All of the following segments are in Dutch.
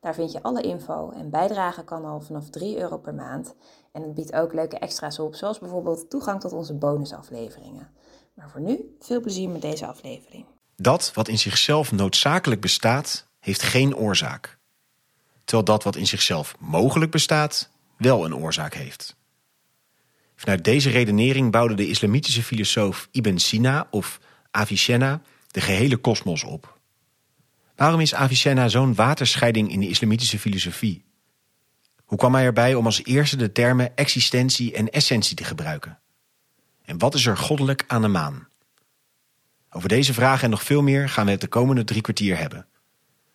Daar vind je alle info en bijdragen kan al vanaf 3 euro per maand. En het biedt ook leuke extra's op, zoals bijvoorbeeld toegang tot onze bonusafleveringen. Maar voor nu, veel plezier met deze aflevering. Dat wat in zichzelf noodzakelijk bestaat, heeft geen oorzaak. Terwijl dat wat in zichzelf mogelijk bestaat, wel een oorzaak heeft. Vanuit deze redenering bouwde de islamitische filosoof Ibn Sina of Avicenna de gehele kosmos op. Waarom is Avicenna zo'n waterscheiding in de islamitische filosofie? Hoe kwam hij erbij om als eerste de termen existentie en essentie te gebruiken? En wat is er goddelijk aan de maan? Over deze vragen en nog veel meer gaan we het de komende drie kwartier hebben.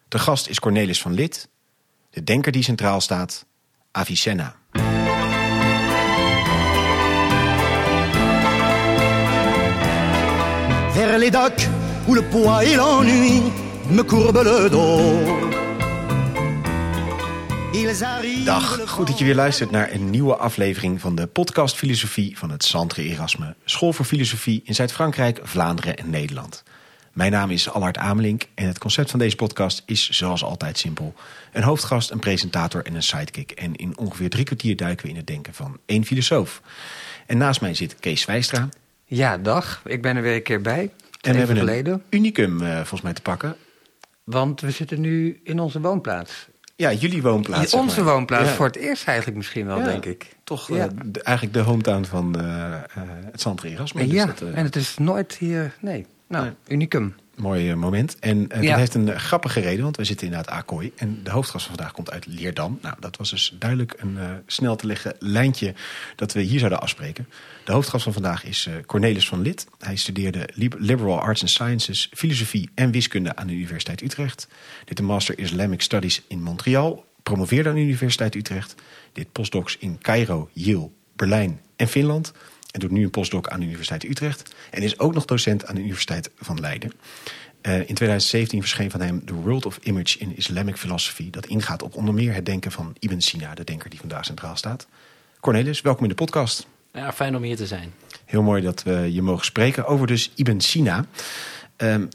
De gast is Cornelis van Lid, de denker die centraal staat, Avicenna. Me courbent le dos. Dag, goed dat je weer luistert naar een nieuwe aflevering van de podcast Filosofie van het Centre Erasme, School voor Filosofie in Zuid-Frankrijk, Vlaanderen en Nederland. Mijn naam is Allard Amelink en het concept van deze podcast is zoals altijd simpel. Een hoofdgast, een presentator en een sidekick. En in ongeveer drie kwartier duiken we in het denken van één filosoof. En naast mij zit Kees Wijstra. Ja, dag. Ik ben er weer een keer bij. En Even we hebben geleden. een unicum eh, volgens mij te pakken. Want we zitten nu in onze woonplaats. Ja, jullie woonplaats. zeg onze maar. woonplaats Ja. voor het eerst eigenlijk misschien wel, Ja, denk ik. Toch eh, de- eigenlijk de hometown van eh, eh, het Centre Erasme. Dus ja, dat, eh, en het is nooit hier... Nee, nou, Nee. unicum. Mooi eh, moment. En eh, Ja. dat heeft een eh, grappige reden, want we zitten inderdaad Akkooi. En de hoofdgast van vandaag komt uit Leerdam. Nou, dat was dus duidelijk een snel te leggen lijntje dat we hier zouden afspreken. De hoofdgast van vandaag is Cornelis van Lid. Hij studeerde Lib- Liberal Arts and Sciences, filosofie en wiskunde aan de Universiteit Utrecht. Dit een Master Islamic Studies in Montreal. Promoveerde aan de Universiteit Utrecht. Dit postdocs in Cairo, Yale, Berlijn en Finland. En doet nu een postdoc aan de Universiteit Utrecht. En is ook nog docent aan de Universiteit van Leiden. Eh, in 2017 verscheen van hem The World of Image in Islamic Philosophy. Dat ingaat op onder meer het denken van Ibn Sina, de denker die vandaag centraal staat. Cornelis, welkom in de podcast. Ja, fijn om hier te zijn. Heel mooi dat we je mogen spreken over dus Ibn Sina. Ehm,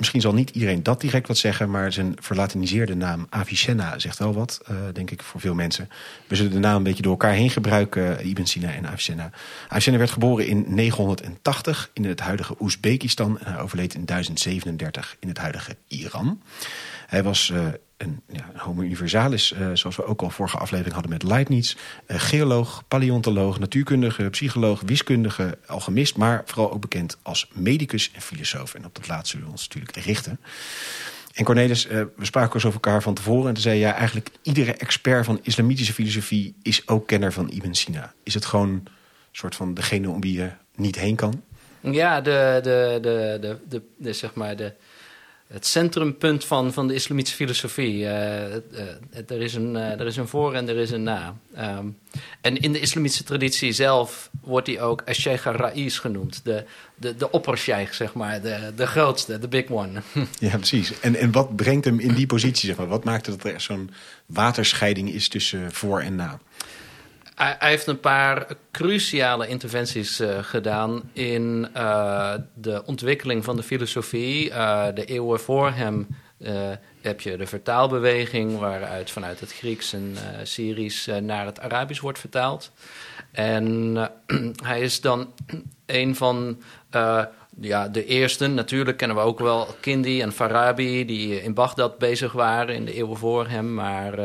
misschien zal niet iedereen dat direct wat zeggen, maar zijn verlatiniseerde naam Avicenna zegt wel wat, eh, denk ik, voor veel mensen. We zullen de naam een beetje door elkaar heen gebruiken, eh, Ibn Sina en Avicenna. Avicenna werd geboren in 980 in het huidige Oezbekistan en hij overleed in 1037 in het huidige Iran. Hij was eh, een, ja, homo universalis, eh, zoals we ook al vorige aflevering hadden met Leibniz. Eh, geoloog, paleontoloog, natuurkundige, psycholoog, wiskundige, alchemist... maar vooral ook bekend als medicus en filosoof. En op dat laatste zullen we ons natuurlijk richten. En Cornelis, eh, we spraken eens over elkaar van tevoren... en toen zei ja, eigenlijk iedere expert van islamitische filosofie... is ook kenner van Ibn Sina. Is het gewoon een soort van degene om wie je niet heen kan? Ja, de, de, de, de, de, zeg maar de, het centrumpunt van, van de islamitische filosofie. Eh, eh, er, is een, eh, er is een voor en er is een na. Ehm, en in de islamitische traditie zelf wordt hij ook Sheikh al-Ra'is genoemd. De, de, de oppersheikh, zeg maar. De, de grootste, de big one. Ja, precies. En, en wat brengt hem in die positie? Zeg maar? Wat maakt dat er zo'n waterscheiding is tussen voor en na? Hij, heeft een paar cruciale interventies eh, gedaan in eh, de ontwikkeling van de filosofie. Eh, de eeuwen voor hem heb je de vertaalbeweging, waaruit vanuit het Grieks en Syrisch naar het Arabisch wordt vertaald. En hij is dan een van ja, de eerste. Natuurlijk kennen we ook wel Kindi en Farabi, die in Bagdad bezig waren in de eeuwen voor hem. Maar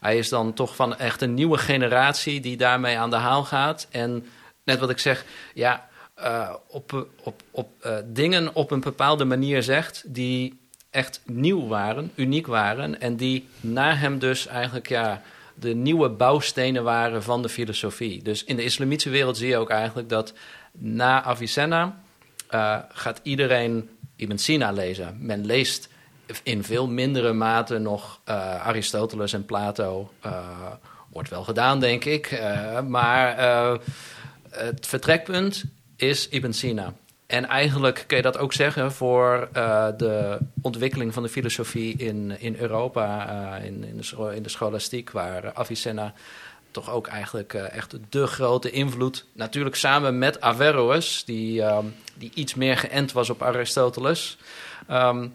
hij is dan toch van echt een nieuwe generatie die daarmee aan de haal gaat. En net wat ik zeg, ja, eh, op, op, op eh, dingen op een bepaalde manier zegt die echt nieuw waren, uniek waren. En die na hem dus eigenlijk ja, de nieuwe bouwstenen waren van de filosofie. Dus in de islamitische wereld zie je ook eigenlijk dat na Avicenna eh, gaat iedereen Ibn Sina lezen. Men leest in veel mindere mate nog eh, Aristoteles en Plato. eh, wordt wel gedaan, denk ik. Eh, maar het vertrekpunt is Ibn Sina. En eigenlijk kun je dat ook zeggen voor de ontwikkeling van de filosofie in, in Europa, in, in, de, in de scholastiek, waar Avicenna toch ook eigenlijk echt de grote invloed, natuurlijk samen met Averroes, die, ehm, die iets meer geënt was op Aristoteles. Ehm,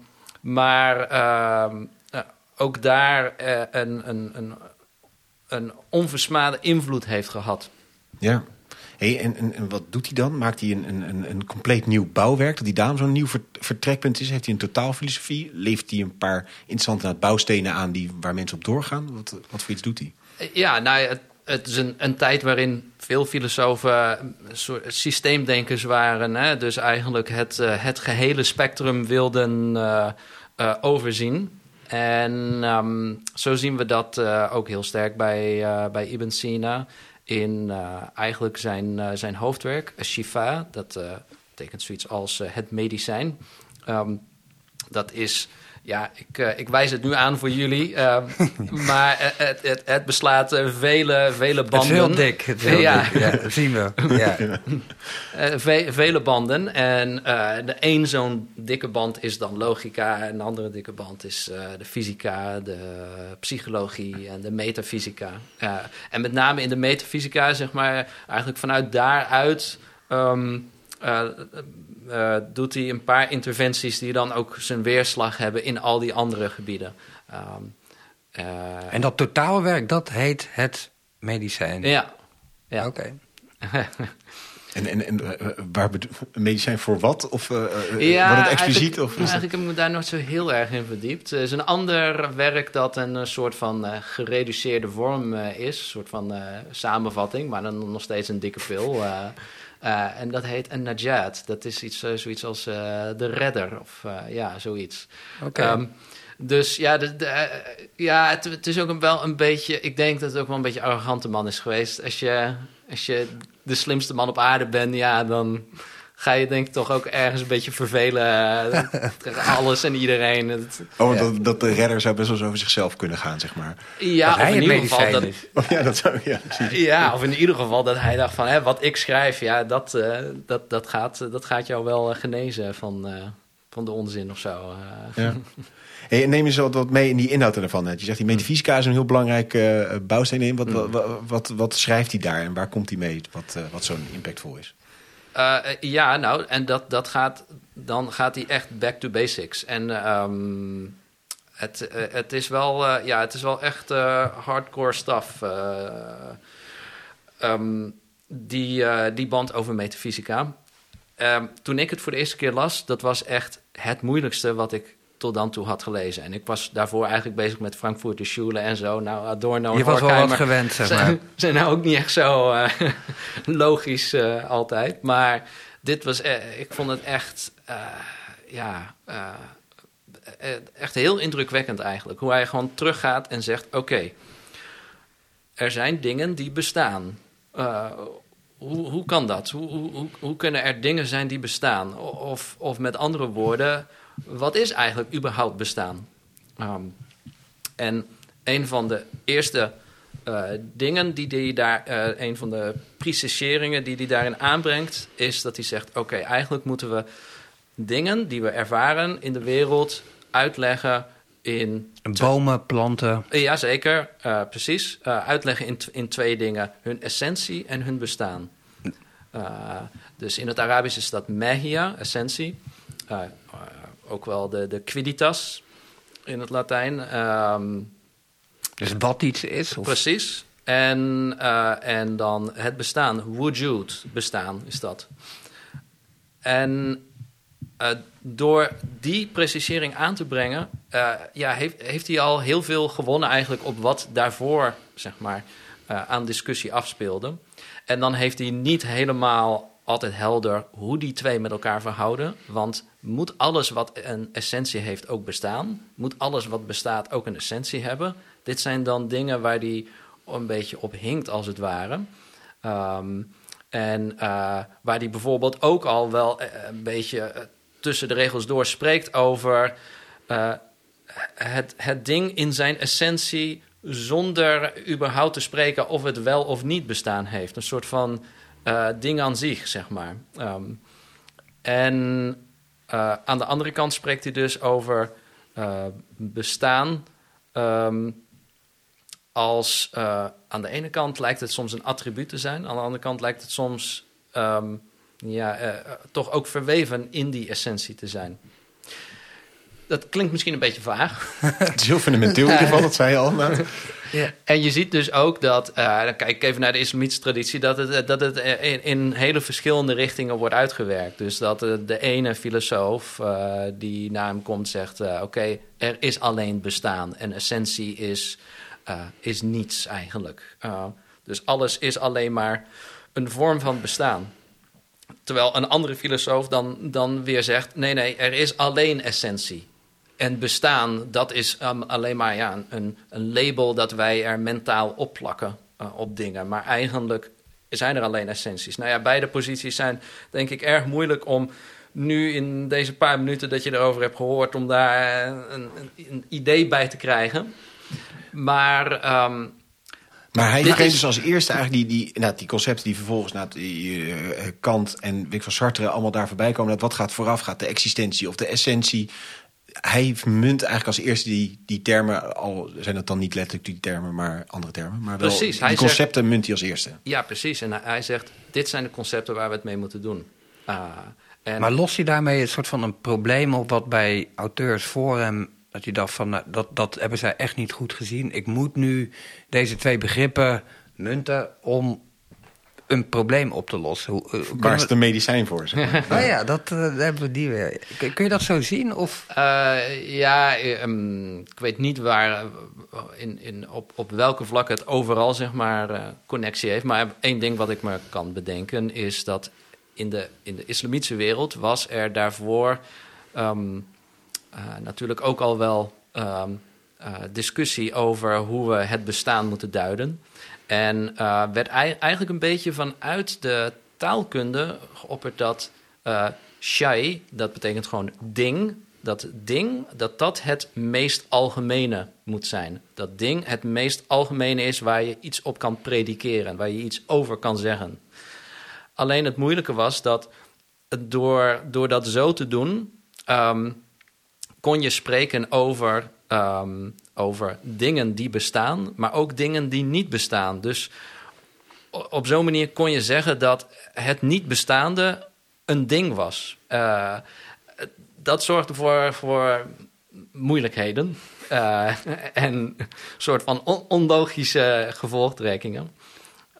maar ehm, eh, ook daar eh, een, een, een, een onversmade invloed heeft gehad. Ja. Hey, en, en, en wat doet hij dan? Maakt hij een, een, een, een compleet nieuw bouwwerk? Dat hij daarom zo'n nieuw ver- vertrekpunt is? Heeft hij een totaalfilosofie? Levert hij een paar interessante bouwstenen aan die, waar mensen op doorgaan? Wat, wat voor iets doet hij? Ja, nou, het, het is een, een tijd waarin veel filosofen soort systeemdenkers waren. Hè? Dus eigenlijk het, eh, het gehele spectrum wilden eh, eh, overzien. En ehm, zo zien we dat ook heel sterk bij, bij Ibn Sina. In eigenlijk zijn, zijn hoofdwerk, Shifa. Dat betekent zoiets als het medicijn. Ehm, dat is, ja, ik, eh, ik wijs het nu aan voor jullie. ehm, maar het, het, het beslaat eh, vele, vele Het is banden. heel dik. Het is heel Ja. dik. Ja, dat zien we. Ja. Eh, ve- vele banden. En de een zo'n dikke band is dan logica. En de andere dikke band is de fysica, de psychologie en de metafysica. En met name in de metafysica, zeg maar, eigenlijk vanuit daaruit. ehm, eh, doet hij een paar interventies die dan ook zijn weerslag hebben in al die andere gebieden. Ehm, eh, En dat totaalwerk, dat heet het medicijn. ja. ja. Oké. En, en, en eh, waar een medicijn voor wat? Of Ja, wordt het expliciet? Eigenlijk, Of eigenlijk heb ik me daar nooit zo heel erg in verdiept. Er is een ander werk dat een soort van eh, gereduceerde vorm eh, is. Een soort van eh, samenvatting, maar dan nog steeds een dikke pil. Eh. En dat heet een najat. Dat is iets, eh, zoiets als eh, de redder of ja, zoiets. Oké. Ehm, dus ja, de, de, ja het, het is ook een, wel een beetje... Ik denk dat het ook wel een beetje een arrogante man is geweest. Als je, als je de slimste man op aarde bent, ja, dan ga je denk ik toch ook ergens een beetje vervelen eh, tegen alles en iedereen. Het- Oh, Ja. dat, dat de redder zou best wel zo over zichzelf kunnen gaan, zeg maar. ja, dat of hij in ieder geval dat. Oh, ja, dat zou... Ja, ja, of in ieder geval dat hij dacht van, hè, wat ik schrijf, ja, dat, eh, dat, dat, gaat, dat gaat jou wel eh, genezen van, eh, van de onzin of zo. eh. Ja. Hey, neem je zo wat mee in die inhoud ervan. Je zegt die metafysica is een heel belangrijke bouwsteen in. Wat, wat, wat, wat schrijft hij daar en waar komt hij mee? Wat, wat zo'n impactvol is. Eh, ja, nou, en dat, dat gaat, dan gaat hij echt back to basics. En ehm, het, eh, het, is wel, eh, ja, het is wel echt hardcore stuff. eh, ehm, die, die band over metafysica. Ehm, toen ik het voor de eerste keer las, dat was echt het moeilijkste wat ik tot dan toe had gelezen. En ik was daarvoor eigenlijk bezig met Frankfurter Schule en zo. Nou, Adorno en Je was wel wat gewend, zeg maar. zijn, zijn nou ook niet echt zo eh, logisch eh, altijd. Maar dit was, eh, ik vond het echt, eh, ja, echt heel indrukwekkend eigenlijk. Hoe hij gewoon teruggaat en zegt: Oké, er zijn dingen die bestaan. Hoe, hoe kan dat? Hoe, hoe, hoe, hoe kunnen er dingen zijn die bestaan? Of, of met andere woorden, wat is eigenlijk überhaupt bestaan? Ehm, en een van de eerste eh, dingen die hij daar, eh, een van de preciseringen die hij daarin aanbrengt, is dat hij zegt: Oké, eigenlijk moeten we dingen die we ervaren in de wereld uitleggen in Bomen, planten. eh, Jazeker, uh, precies. Uitleggen in, in twee dingen: hun essentie en hun bestaan. Dus in het Arabisch is dat mahia, essentie. Ook wel de, de quiditas in het Latijn. Um, dus wat iets is? Of? Precies. En, uh, en dan het bestaan, wujud, bestaan is dat. En uh, door die precisering aan te brengen, uh, ja, heeft, heeft hij al heel veel gewonnen eigenlijk op wat daarvoor zeg maar, aan discussie afspeelde. En dan heeft hij niet helemaal altijd helder hoe die twee met elkaar verhouden. Want moet alles wat een essentie heeft ook bestaan? Moet alles wat bestaat ook een essentie hebben? Dit zijn dan dingen waar hij een beetje op hinkt, als het ware. Um, en uh, waar hij bijvoorbeeld ook al wel een beetje tussen de regels door spreekt over het, het ding in zijn essentie zonder überhaupt te spreken of het wel of niet bestaan heeft. Een soort van uh, ding aan zich, zeg maar. Um, en uh, aan de andere kant spreekt hij dus over uh, bestaan um, als aan de ene kant lijkt het soms een attribuut te zijn, aan de andere kant lijkt het soms um, ja, toch ook verweven in die essentie te zijn dat klinkt misschien een beetje vaag. Het is heel fundamenteel in ieder geval, dat zei je al. En je ziet dus ook dat, uh, dan kijk ik even naar de islamitische traditie, dat het, dat het in, in hele verschillende richtingen wordt uitgewerkt. Dus dat de ene filosoof die naar hem komt zegt, oké, er is alleen bestaan en essentie is, is niets eigenlijk. dus alles is alleen maar een vorm van bestaan. Terwijl een andere filosoof dan, dan weer zegt: nee, nee, er is alleen essentie. En bestaan, dat is um, alleen maar ja, een, een, label dat wij er mentaal opplakken uh, op dingen. Maar eigenlijk zijn er alleen essenties. Nou ja, beide posities zijn denk ik erg moeilijk om nu in deze paar minuten dat je erover hebt gehoord, om daar een, een idee bij te krijgen. Maar. Um, maar hij vergeet dus als eerste eigenlijk die, die, nou, die concepten die vervolgens naar uh, Kant en Wick van Sartre allemaal daar voorbij komen. Dat wat gaat vooraf? Gaat de existentie of de essentie? Hij munt eigenlijk als eerste die, die termen, al zijn het dan niet letterlijk die termen, maar andere termen. Maar wel precies, die concepten zegt, munt hij als eerste. Ja, precies. En hij zegt, dit zijn de concepten waar we het mee moeten doen. Uh, en... Maar los je daarmee een soort van een probleem op wat bij auteurs voor hem... dat je dacht van, nou, dat, dat hebben zij echt niet goed gezien. Ik moet nu deze twee begrippen munten om een probleem op te lossen. Hoe, uh, Waar is we... de medicijn voor? Zeg maar. oh ja, dat uh, hebben we die weer. Kun je dat zo zien? Of? Uh, ja, um, ik weet niet waar, in, in, op, op welke vlak het overal zeg maar, connectie heeft. Maar één ding wat ik me kan bedenken is dat in de, in de islamitische wereld was er daarvoor um, natuurlijk ook al wel um, discussie over hoe we het bestaan moeten duiden. En uh, werd eigenlijk een beetje vanuit de taalkunde geopperd dat uh, shai, dat betekent gewoon ding, dat ding, dat dat het meest algemene moet zijn. Dat ding het meest algemene is waar je iets op kan predikeren, waar je iets over kan zeggen. Alleen het moeilijke was dat door, door dat zo te doen, um, kon je spreken over um, over dingen die bestaan, maar ook dingen die niet bestaan. Dus op zo'n manier kon je zeggen dat het niet bestaande een ding was. Uh, dat zorgde voor, voor moeilijkheden uh, en een soort van on onlogische gevolgtrekkingen.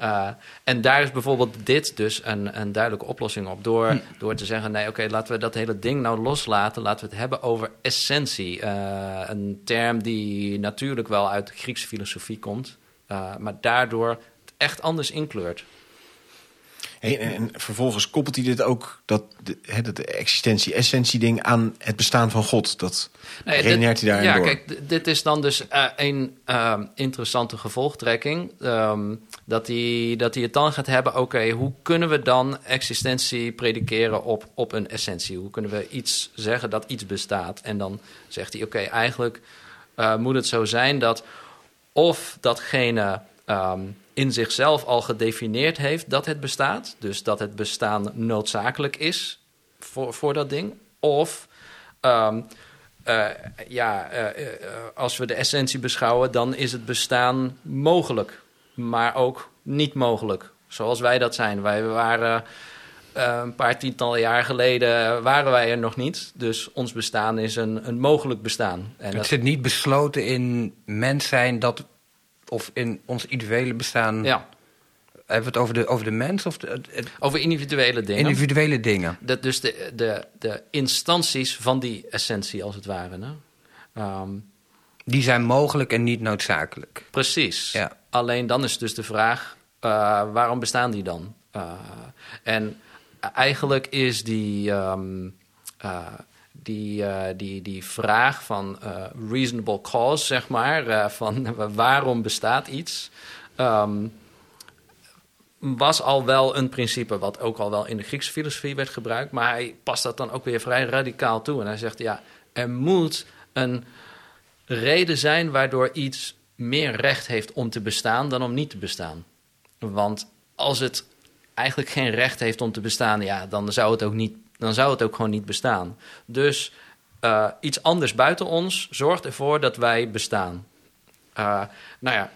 Uh, en daar is bijvoorbeeld dit dus een, een duidelijke oplossing op. Door, hm. door te zeggen, nee, oké, laten we dat hele ding nou loslaten. Laten we het hebben over essentie. Uh, een term die natuurlijk wel uit de Griekse filosofie komt. Uh, maar daardoor het echt anders inkleurt. En, vervolgens koppelt hij dit ook, dat, de, dat existentie-essentie-ding, aan het bestaan van God. Dat nee, redeneert hij daarin ja, door. kijk, dit is dan dus uh, een uh, interessante gevolgtrekking. Um, dat, hij, dat hij het dan gaat hebben, oké, hoe kunnen we dan existentie predikeren op, op een essentie? Hoe kunnen we iets zeggen dat iets bestaat? En dan zegt hij, oké, eigenlijk uh, moet het zo zijn dat of datgene... Um, in zichzelf al gedefinieerd heeft dat het bestaat. Dus dat het bestaan noodzakelijk is voor, voor dat ding. Of um, uh, ja, uh, uh, als we de essentie beschouwen, dan is het bestaan mogelijk, maar ook niet mogelijk. Zoals wij dat zijn. Wij waren een paar tientallen jaar geleden waren wij er nog niet. Dus ons bestaan is een, een mogelijk bestaan. En het dat... zit niet besloten in mens zijn dat of in ons individuele bestaan. Ja. Hebben we het over de, over de mens? Of de, over individuele dingen. Individuele dingen. Dat dus de, de, de instanties van die essentie, als het ware. Hè? Ehm, die zijn mogelijk en niet noodzakelijk. Precies. Ja. Alleen dan is dus de vraag: uh, waarom bestaan die dan? Uh, en eigenlijk is die. Um, uh, die, uh, die, die vraag van uh, reasonable cause, zeg maar, uh, van waarom bestaat iets, um, was al wel een principe wat ook al wel in de Griekse filosofie werd gebruikt, maar hij past dat dan ook weer vrij radicaal toe. En hij zegt, ja, er moet een reden zijn waardoor iets meer recht heeft om te bestaan dan om niet te bestaan. Want als het eigenlijk geen recht heeft om te bestaan, ja, dan zou het ook, niet, dan zou het ook gewoon niet bestaan. Dus uh, iets anders buiten ons zorgt ervoor dat wij bestaan. Uh, nou ja,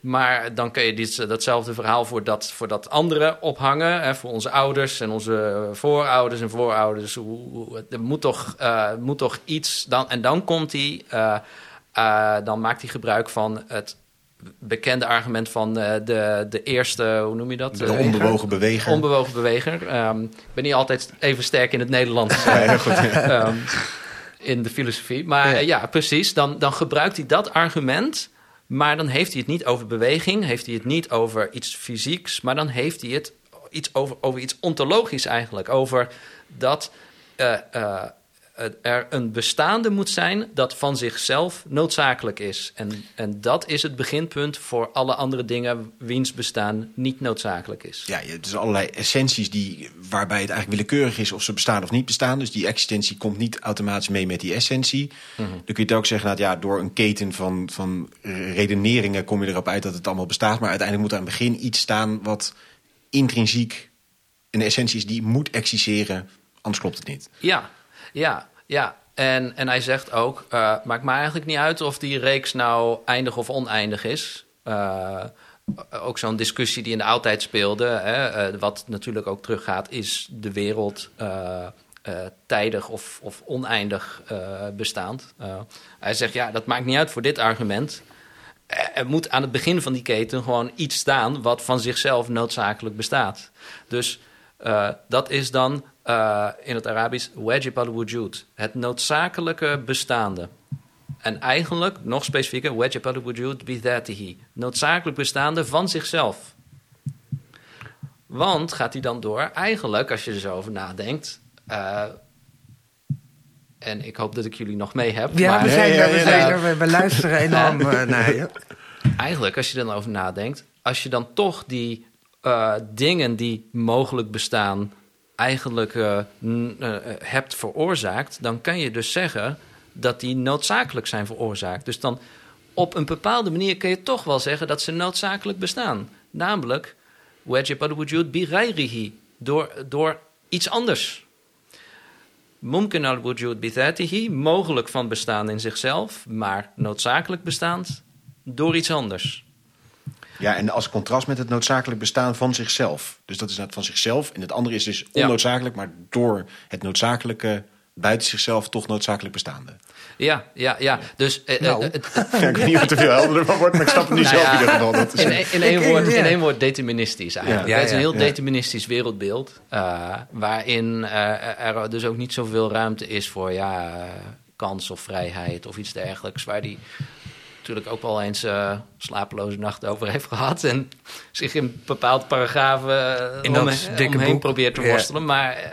maar dan kun je dit, datzelfde verhaal voor dat, voor dat andere ophangen. Hè, voor onze ouders en onze voorouders en voorouders. Er moet toch, uh, moet toch iets. Dan, en dan komt hij. dan maakt hij gebruik van het bekende argument van uh, de, de eerste, hoe noem je dat? De onbewogen beweger. Onbewogen beweger. Um, ik ben niet altijd even sterk in het Nederlands. ja, goed. um, in de filosofie. Maar ja, ja precies. Dan, dan gebruikt hij dat argument. Maar dan heeft hij het niet over beweging. Heeft hij het niet over iets fysieks. Maar dan heeft hij het iets over, over iets ontologisch eigenlijk. Over dat. Uh, uh, er een bestaande moet zijn dat van zichzelf noodzakelijk is. En, en dat is het beginpunt voor alle andere dingen wiens bestaan niet noodzakelijk is. Ja, het is allerlei essenties die, waarbij het eigenlijk willekeurig is of ze bestaan of niet bestaan. Dus die existentie komt niet automatisch mee met die essentie. Mhm. Dan kun je ook zeggen, dat ja, door een keten van, van redeneringen kom je erop uit dat het allemaal bestaat. Maar uiteindelijk moet er aan het begin iets staan wat intrinsiek een essentie is die moet existeren, anders klopt het niet. Ja, ja, ja. En, en hij zegt ook, uh, maakt me eigenlijk niet uit of die reeks nou eindig of oneindig is. Uh, ook zo'n discussie die in de oudheid speelde, hè, uh, wat natuurlijk ook teruggaat, is de wereld tijdig of, of oneindig bestaand. hij zegt, ja, dat maakt niet uit voor dit argument. Er moet aan het begin van die keten gewoon iets staan wat van zichzelf noodzakelijk bestaat. Dus dat is dan uh, in het Arabisch wajib al-wujud, het noodzakelijke bestaande. En eigenlijk, nog specifieker, wajib al-wujud bidatihi, noodzakelijk bestaande van zichzelf. Want, gaat hij dan door, eigenlijk, als je er zo over nadenkt... Uh, en ik hoop dat ik jullie nog mee heb. Ja, maar, we, zijn, ja, ja, we, zijn we, luisteren enorm uh, naar je. Eigenlijk, als je er dan over nadenkt... als je dan toch die uh, dingen die mogelijk bestaan eigenlijk uh, uh, hebt veroorzaakt, dan kan je dus zeggen dat die noodzakelijk zijn veroorzaakt. Dus dan op een bepaalde manier kun je toch wel zeggen dat ze noodzakelijk bestaan. Namelijk, wajib al-wujud bi door, door iets anders. Mumkin al-wujud bi mogelijk van bestaan in zichzelf, maar noodzakelijk bestaand door iets anders. Ja, en als contrast met het noodzakelijk bestaan van zichzelf. Dus dat is het van zichzelf. En het andere is dus onnoodzakelijk, maar door het noodzakelijke buiten zichzelf toch noodzakelijk bestaande. Ja, ja, ja. Dus, uh, nou, uh, ja, ik weet niet of het te veel helderder van wordt, maar ik snap het niet nou zelf ja, in ieder geval. Dat is in, in, één woord, in één woord deterministisch eigenlijk. Ja, het is een heel deterministisch wereldbeeld, uh, waarin er dus ook niet zoveel ruimte is voor ja, kans of vrijheid of iets dergelijks, waar die natuurlijk ook wel eens uh, slapeloze nachten over heeft gehad. En zich in bepaalde paragrafen uh, in dat dikke omheen probeert te worstelen. Maar uh,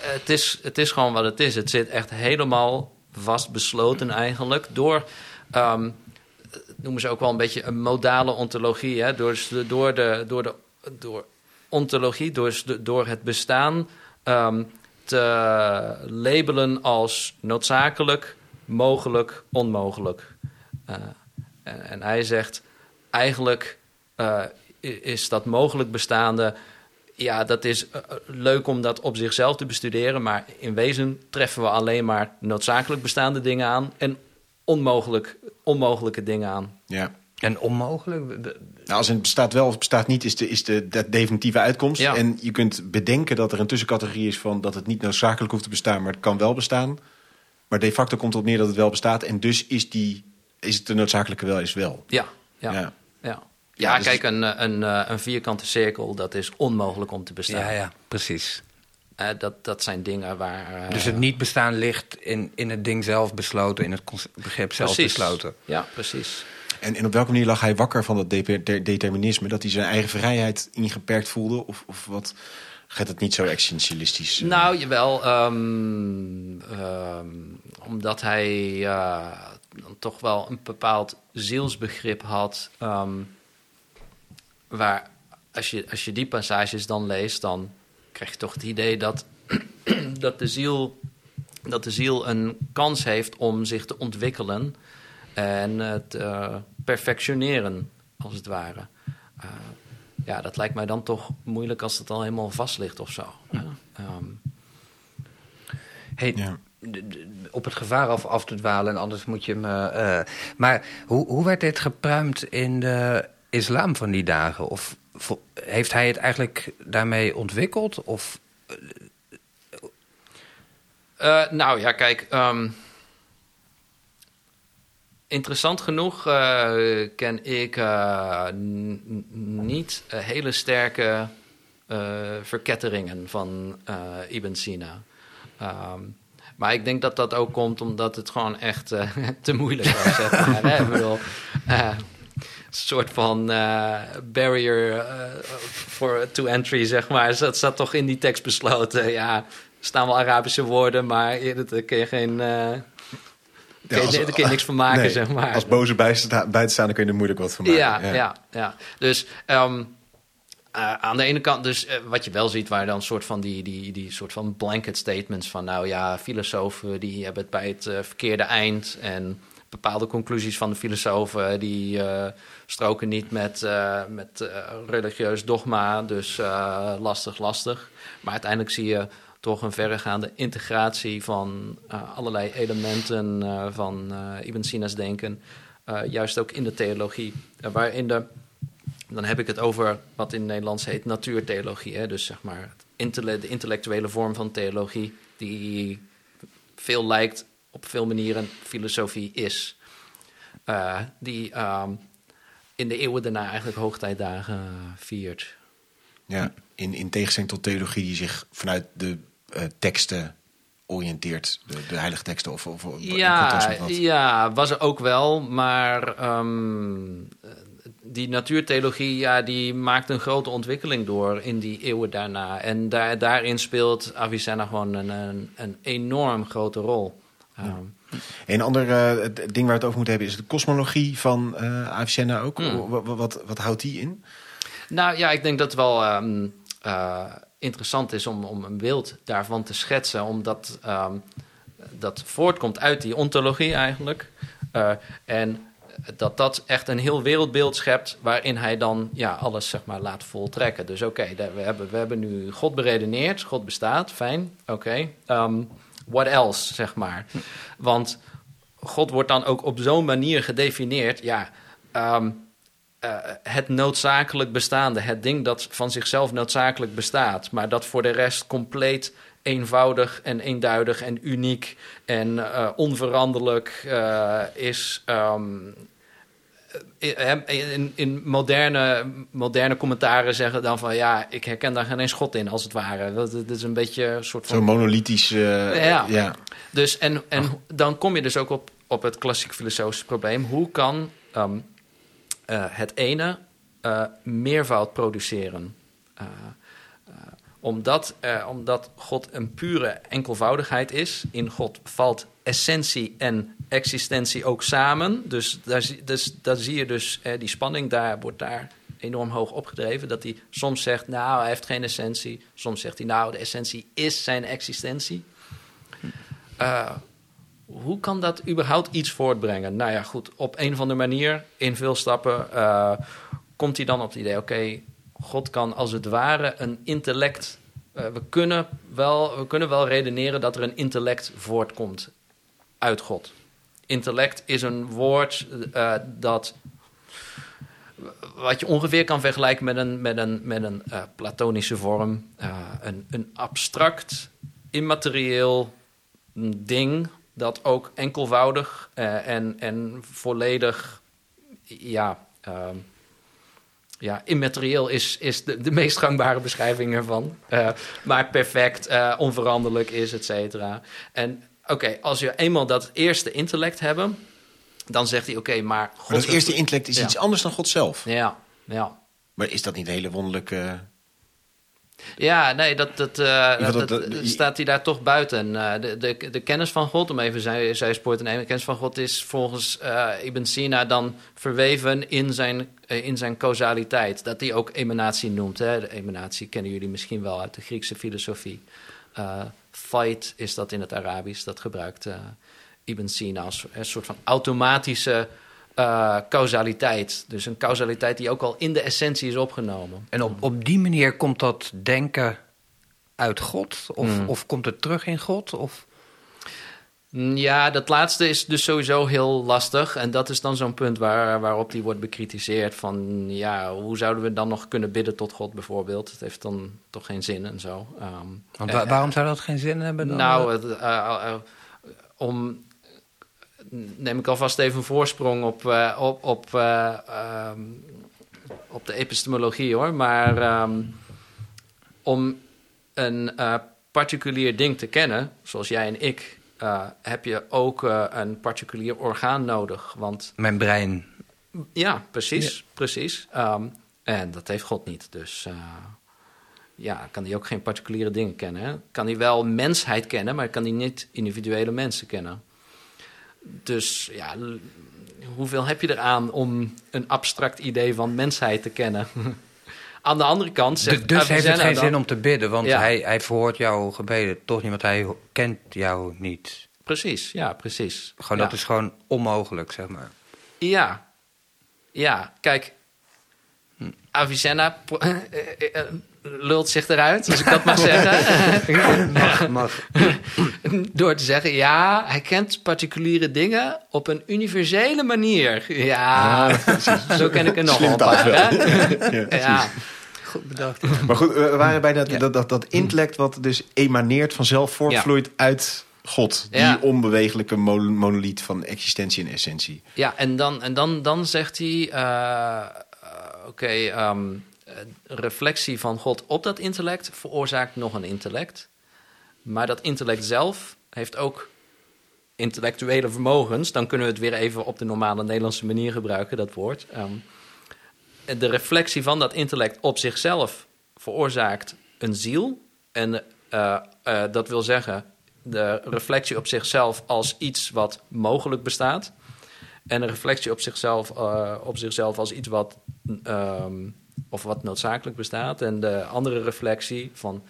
het, is, het is gewoon wat het is. Het zit echt helemaal vastbesloten eigenlijk door... Um, noemen ze ook wel een beetje een modale ontologie. Hè? Door, door, de, door, de, door ontologie, door, door het bestaan... Um, te labelen als noodzakelijk, mogelijk, onmogelijk. Uh, en, en, hij zegt, eigenlijk uh, is dat mogelijk bestaande... Ja, dat is uh, leuk om dat op zichzelf te bestuderen... maar in wezen treffen we alleen maar noodzakelijk bestaande dingen aan... en onmogelijk, onmogelijke dingen aan. Ja. En onmogelijk? Nou, als het bestaat wel of bestaat niet, is de, is de, de definitieve uitkomst. Ja. En je kunt bedenken dat er een tussencategorie is van dat het niet noodzakelijk hoeft te bestaan, maar het kan wel bestaan. Maar de facto komt het op neer dat het wel bestaat. En dus is die is het de noodzakelijke wel is wel. Ja, ja, ja. ja. ja dus kijk, een, een, eh, een vierkante cirkel, dat is onmogelijk om te bestaan. Ja, ja, precies. Uh, dat, dat zijn dingen waar... Uh, dus het niet bestaan ligt in, in het ding zelf besloten, in het begrip zelf precies. besloten. Ja, precies. En, en op welke manier lag hij wakker van dat de de determinisme? Dat hij zijn eigen vrijheid ingeperkt voelde? Of, of wat gaat het niet zo existentialistisch? Nou, jawel. Um, um, omdat hij dan toch wel een bepaald zielsbegrip had. Um, waar als je, als je die passages dan leest, dan krijg je toch het idee dat, dat, de ziel, dat de ziel een kans heeft om zich te ontwikkelen. En het, uh, perfectioneren, als het ware. Uh, ja, dat lijkt mij dan toch moeilijk als het al helemaal vast ligt of zo. Ja. Um, hey, ja. Op het gevaar af, af te dwalen en anders moet je me... Uh, maar hoe, hoe werd dit gepruimd in de islam van die dagen? Of heeft hij het eigenlijk daarmee ontwikkeld? Of... Uh, nou ja, kijk... Um, interessant genoeg ken ik niet hele sterke verketteringen van Ibn Sina. Um, maar ik denk dat dat ook komt omdat het gewoon echt te moeilijk was. zeg maar, hè? Ik bedoel, een soort van uh, barrier uh, to entry, zeg maar. Dat zat toch in die tekst besloten. Ja, staan wel Arabische woorden, maar daar kun je geen... Uh, ja, als, daar kun je niks van maken, nee, zeg maar. Als boze buitenstaander kun je er moeilijk wat van maken. Ja, ja, ja. ja. Dus... Um, uh, aan de ene kant, dus uh, wat je wel ziet, waar dan soort van die, die, die soort van blanket statements van, nou ja, filosofen die hebben het bij het uh, verkeerde eind en bepaalde conclusies van de filosofen die stroken niet met, met religieus dogma, dus lastig, lastig. Maar uiteindelijk zie je toch een verregaande integratie van allerlei elementen van Ibn Sina's denken, juist ook in de theologie, waarin de dan heb ik het over wat in het Nederlands heet natuurtheologie. Hè? Dus zeg maar de intellectuele vorm van theologie, die veel lijkt op veel manieren filosofie is. Uh, die uh, in de eeuwen daarna eigenlijk hoogtijdagen viert. Ja, in, in tegenstelling tot theologie die zich vanuit de uh, teksten oriënteert, de, de, heilige teksten of, of ja, ja, was er ook wel, maar um, die natuurtheologie ja, die maakt een grote ontwikkeling door in die eeuwen daarna. En daar, daarin speelt Avicenna gewoon een, een, een enorm grote rol. Een ander uh, ding waar we het over moeten hebben is de kosmologie van uh, Avicenna ook. Hmm. Wat, wat, wat, houdt die in? Nou ja, ik denk dat het wel um, uh, interessant is om, om een beeld daarvan te schetsen. Omdat um, dat voortkomt uit die ontologie eigenlijk. en dat dat echt een heel wereldbeeld schept waarin hij dan ja, alles zeg maar, laat voltrekken. Dus oké, we, hebben, we hebben nu God beredeneerd, God bestaat, fijn, oké. Um, what else, zeg maar. Want God wordt dan ook op zo'n manier gedefinieerd, ja, um, uh, het noodzakelijk bestaande, het ding dat van zichzelf noodzakelijk bestaat, maar dat voor de rest compleet eenvoudig en eenduidig en uniek en uh, onveranderlijk uh, is. Um, in, in, moderne, moderne commentaren zeggen dan van ja, ik herken daar geen eens schot in, als het ware. Dat, dat is een beetje een soort van. Zo monolithisch. Uh, ja. ja. Dus en, en dan kom je dus ook op, op het klassiek filosofische probleem. Hoe kan um, uh, het ene uh, meervoud produceren? Omdat, omdat God een pure enkelvoudigheid is. In God valt essentie en existentie ook samen. Dus daar, dus, zie je dus eh, die spanning, daar wordt daar enorm hoog opgedreven. Dat hij soms zegt, nou, hij heeft geen essentie. Soms zegt hij, nou, de essentie is zijn existentie. Uh, hoe kan dat überhaupt iets voortbrengen? Nou ja, goed, op een of andere manier, in veel stappen, komt hij dan op het idee... oké, God kan als het ware een intellect... Uh, we, kunnen wel, we kunnen wel redeneren dat er een intellect voortkomt uit God. Intellect is een woord uh, dat wat je ongeveer kan vergelijken met een, met een, met een uh, platonische vorm. Een, een abstract, immaterieel ding dat ook enkelvoudig en, en volledig ja, ehm, ja, immaterieel is, is de, de meest gangbare beschrijving ervan. maar perfect, onveranderlijk is, et cetera. En oké, als je eenmaal dat eerste intellect hebben, dan zegt hij: oké, maar. God maar dat eerste intellect is iets anders dan God zelf. Ja, ja. Maar is dat niet een hele wonderlijke. Ja, nee, dat, dat, uh, dat, dat, staat hij daar toch buiten. Uh, de, de, de kennis van God, om even zij, spoort te nemen, de kennis van God is volgens uh, Ibn Sina dan verweven in zijn, in zijn causaliteit. Dat hij ook emanatie noemt. Hè. De emanatie kennen jullie misschien wel uit de Griekse filosofie. Fight is dat in het Arabisch. Dat gebruikt Ibn Sina als een soort van automatische eh, causaliteit. Dus een causaliteit die ook al in de essentie is opgenomen. En op, op die manier komt dat denken uit God? Of, Hmm. of komt het terug in God? Of... Mm, Ja, dat laatste is dus sowieso heel lastig. En dat is dan zo'n punt waar, waarop die wordt bekritiseerd. Van ja, hoe zouden we dan nog kunnen bidden tot God bijvoorbeeld? Het heeft dan toch geen zin en zo. Ehm, Want eh, wa- waarom zou dat geen zin hebben? Dan? Nou, eh, om. Neem ik alvast even een voorsprong op, eh, op, op, eh, ehm, op de epistemologie hoor. Maar ehm, om een eh, particulier ding te kennen, zoals jij en ik, eh, heb je ook een particulier orgaan nodig. Want Mijn brein. ja, precies, precies. Ehm, en dat heeft God niet. Dus eh, ja, kan hij ook geen particuliere dingen kennen. Hè? Kan hij wel mensheid kennen, maar kan hij niet individuele mensen kennen. Dus ja, hoeveel heb je eraan om een abstract idee van mensheid te kennen? Aan de andere kant zegt Dus, heeft het geen dan- zin om te bidden, want Ja. hij, hij verhoort jouw gebeden toch niet, want hij kent jou niet. Precies, ja, precies. Gewoon, ja. Dat is gewoon onmogelijk, zeg maar. Ja. Ja, kijk. Avicenna lult zich eruit, als ik dat mag zeggen. mag, mag. Door te zeggen, ja, hij kent particuliere dingen op een universele manier. Ja, zo ken ik er nog Slim paar. Ja, Goed bedacht. Maar goed, we waren bij dat, Ja. dat, dat, dat intellect wat dus emaneert vanzelf voortvloeit uit God. Die Ja. onbewegelijke mo- monoliet van existentie en essentie. ja en, dan, en dan, dan zegt hij, eh, eh, oké, ehm, eh, reflectie van God op dat intellect veroorzaakt nog een intellect. Maar dat intellect zelf heeft ook intellectuele vermogens. Dan kunnen we het weer even op de normale Nederlandse manier gebruiken, dat woord. Ehm, de reflectie van dat intellect op zichzelf veroorzaakt een ziel. En eh, eh, dat wil zeggen, de reflectie op zichzelf als iets wat mogelijk bestaat. En de reflectie op zichzelf, eh, op zichzelf als iets wat, ehm, of wat noodzakelijk bestaat. En de andere reflectie van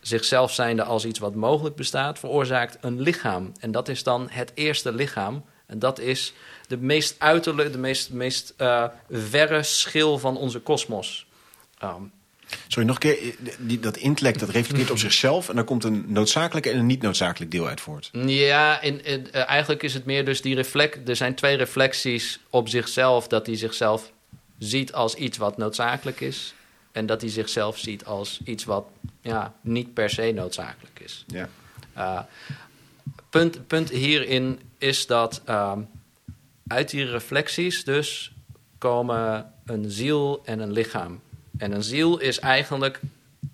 zichzelf zijnde als iets wat mogelijk bestaat, veroorzaakt een lichaam. En dat is dan het eerste lichaam. En dat is de meest uiterlijke, de meest, meest eh, verre schil van onze kosmos. Ehm, Sorry, nog een keer. Die, dat intellect dat reflecteert op zichzelf. En dan komt een noodzakelijk en een niet noodzakelijk deel uit voort. Ja, in, in- eh, eigenlijk is het meer dus die reflect. Er zijn twee reflecties op zichzelf. Dat hij zichzelf ziet als iets wat noodzakelijk is. En dat hij zichzelf ziet als iets wat ja, niet per se noodzakelijk is. Ja. Uh, punt, punt hierin is dat ehm, uit die reflecties dus komen een ziel en een lichaam. En een ziel is eigenlijk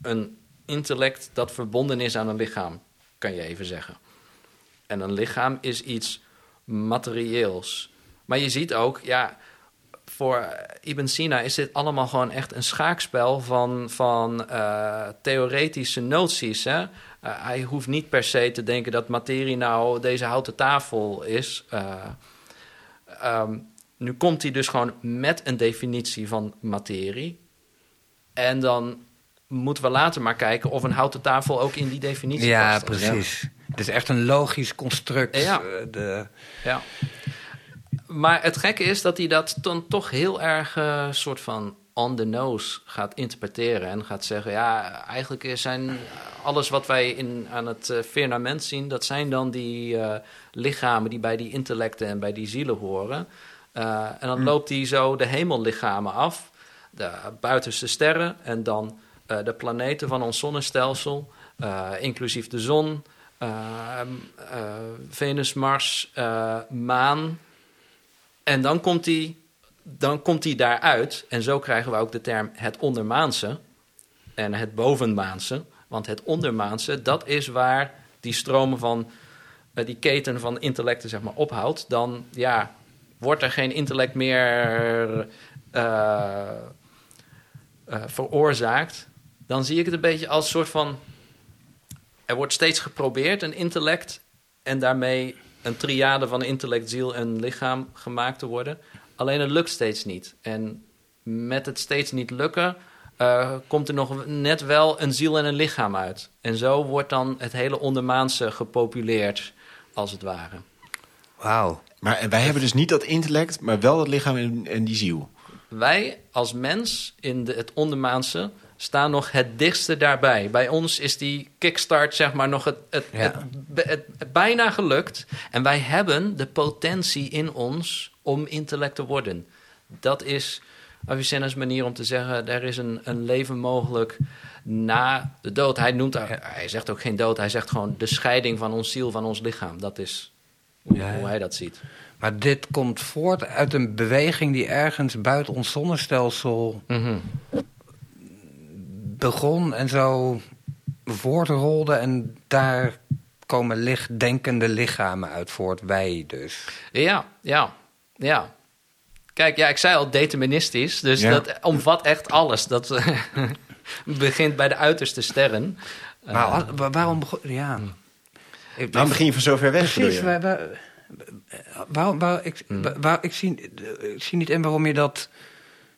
een intellect dat verbonden is aan een lichaam, kan je even zeggen. En een lichaam is iets materieels. Maar je ziet ook, ja, voor Ibn Sina is dit allemaal gewoon echt een schaakspel van, van eh, theoretische noties. Hè? Eh, hij hoeft niet per se te denken dat materie nou deze houten tafel is. Eh, ehm, nu komt hij dus gewoon met een definitie van materie. En dan moeten we later maar kijken of een houten tafel ook in die definitie Ja, past. precies. Het is echt een logisch construct. Ja. eh, De, Ja. Maar het gekke is dat hij dat dan toch heel erg eh, soort van on the nose gaat interpreteren. En gaat zeggen, ja, eigenlijk zijn alles wat wij in, aan het eh, firmament zien... dat zijn dan die eh, lichamen die bij die intellecten en bij die zielen horen. En dan loopt hij zo de hemellichamen af. De buitenste sterren en dan de planeten van ons zonnestelsel... inclusief de zon... Venus, Mars, maan. En dan komt hij dan komt hij daaruit. En zo krijgen we ook de term het ondermaanse en het bovenmaanse. Want het ondermaanse, dat is waar die stromen van eh, die keten van intellecten zeg maar ophoudt. Dan ja, wordt er geen intellect meer eh, eh, veroorzaakt. Dan zie ik het een beetje als een soort van er wordt steeds geprobeerd een intellect en daarmee een triade van intellect, ziel en lichaam gemaakt te worden. Alleen het lukt steeds niet. En met het steeds niet lukken eh, komt er nog net wel een ziel en een lichaam uit. En zo wordt dan het hele ondermaanse gepopuleerd, als het ware. Wauw. Maar wij hebben dus niet dat intellect, maar wel dat lichaam en, en die ziel. Wij als mens in de, het ondermaanse staan nog het dichtste daarbij. Bij ons is die kickstart zeg maar nog het, het, Ja. het, het- het bijna gelukt. En wij hebben de potentie in ons om intellect te worden. Dat is Avicenna's manier om te zeggen... er is een, een leven mogelijk na de dood. Hij, noemt, hij zegt ook geen dood, hij zegt gewoon de scheiding van ons ziel, van ons lichaam. Dat is hoe, Ja, ja. hoe hij dat ziet. Maar dit komt voort uit een beweging die ergens buiten ons zonnestelsel Mhm. Begon en zo voortrolde. En daar komen lichtdenkende lichamen uit voort, wij dus. Ja, ja, ja. Kijk, ja, ik zei al deterministisch, dus Ja. dat omvat echt alles. Dat eh, begint bij de uiterste sterren. Maar als- wa- waarom begon... Ja. Ik- Waarom begin je van zo ver weg? Precies, je? waar, waar, waarom, waar, ik, Hmm. waar- waar- ik, zie, ik zie niet in waarom je dat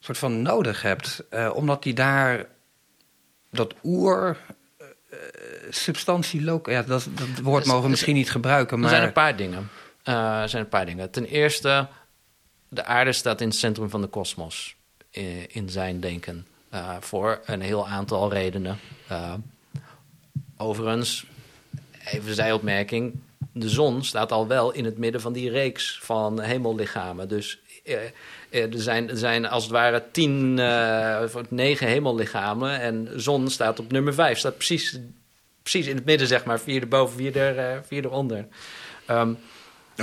soort van nodig hebt. Eh, omdat die daar dat oer... eh, substantie local... Ja, dat, dat woord mogen we misschien niet gebruiken, Er maar... zijn een paar dingen. Eh, er zijn een paar dingen. Ten eerste, de aarde staat in het centrum van de kosmos. In, in zijn denken. Eh, voor een heel aantal redenen. Eh, overigens, even zijopmerking. De zon staat al wel in het midden van die reeks van hemellichamen. Dus eh, eh, er, zijn, er zijn als het ware tien, eh, of negen hemellichamen. En de zon staat op nummer vijf. Staat precies, precies in het midden, zeg maar. Vierde boven, vierde, eh, vierde onder. Ehm,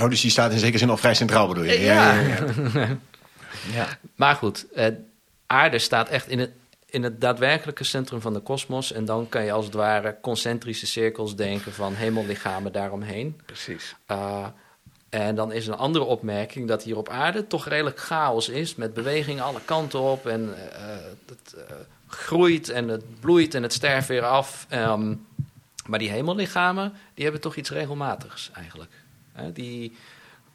Oh, dus die staat in zekere zin al vrij centraal, bedoel je? Ja. ja. Maar goed, eh, aarde staat echt in het, in het daadwerkelijke centrum van de kosmos. En dan kan je als het ware concentrische cirkels denken van hemellichamen daaromheen. Precies. En dan is een andere opmerking dat hier op aarde toch redelijk chaos is. Met bewegingen alle kanten op. En eh, het eh, groeit en het bloeit en het sterft weer af. Ehm, maar die hemellichamen, die hebben toch iets regelmatigs eigenlijk. Die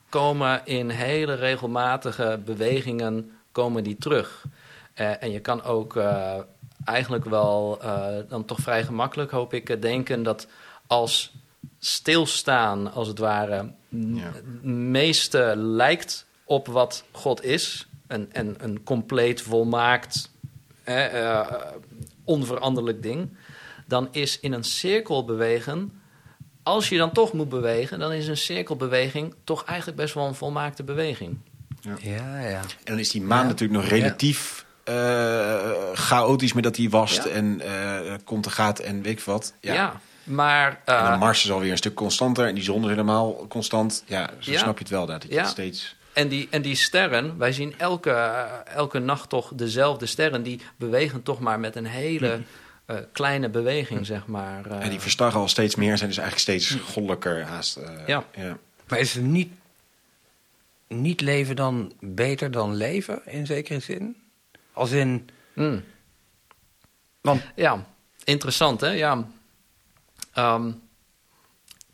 komen in hele regelmatige bewegingen komen die terug. Eh, en je kan ook eh, eigenlijk wel eh, dan toch vrij gemakkelijk, hoop ik, eh, denken dat als stilstaan, als het ware, Ja. het meeste lijkt op wat God is. En, en een compleet volmaakt, eh, eh, onveranderlijk ding. Dan is in een cirkel bewegen, als je dan toch moet bewegen, dan is een cirkelbeweging toch eigenlijk best wel een volmaakte beweging. Ja, ja. En dan is die maan natuurlijk nog relatief eh, chaotisch met dat hij wast Ja. en eh, komt en gaat en weet ik wat. Ja. Maar... En eh, Mars is alweer een stuk constanter en die zon is helemaal constant. Ja, zo Ja. snap je het wel. Dat Ja. het steeds... En die, en die sterren, wij zien elke, eh, elke nacht toch dezelfde sterren. Die bewegen toch maar met een hele eh, kleine beweging, zeg maar. eh. En die verstarren al steeds meer, zijn dus eigenlijk steeds goddelijker haast. eh, Ja. ja. Maar is het niet, niet leven dan beter dan leven, in zekere zin? Als in... Mm. Want Ja, interessant hè, ja. Ehm,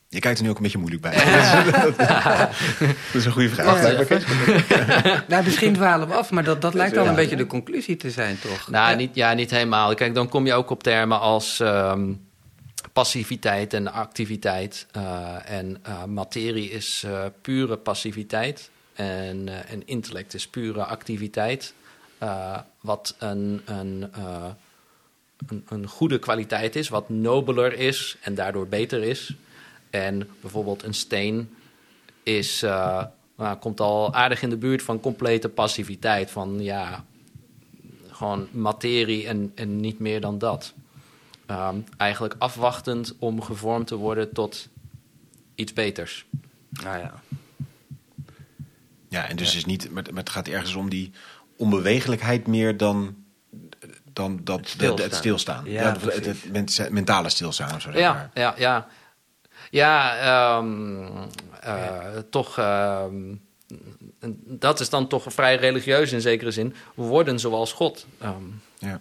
Je kijkt er nu ook een beetje moeilijk bij. dat is een goede vraag. nou, misschien dwalen we af, maar dat, dat lijkt al Ja. een beetje de conclusie te zijn, toch? nou, niet, ja, niet helemaal. Kijk, dan kom je ook op termen als ehm, passiviteit en activiteit. Eh, en eh, materie is eh, pure passiviteit. En, eh, en intellect is pure activiteit. Eh, wat een, een, eh, een, een goede kwaliteit is, wat nobeler is en daardoor beter is. En bijvoorbeeld een steen is, eh, nou, komt al aardig in de buurt van complete passiviteit. Van ja, gewoon materie en, en niet meer dan dat. Ehm, eigenlijk afwachtend om gevormd te worden tot iets beters. Nou ja. Ja, en dus is niet, maar het gaat ergens om die onbewegelijkheid meer dan, dan dat, de- Stilstaan. het stilstaan. Ja, het, het, het mentale stilstaan. Zo, zeg Ja, maar. ja, ja. Ja, ehm, eh, toch. ehm, dat is dan toch vrij religieus in zekere zin. We worden zoals God. Ehm, Ja.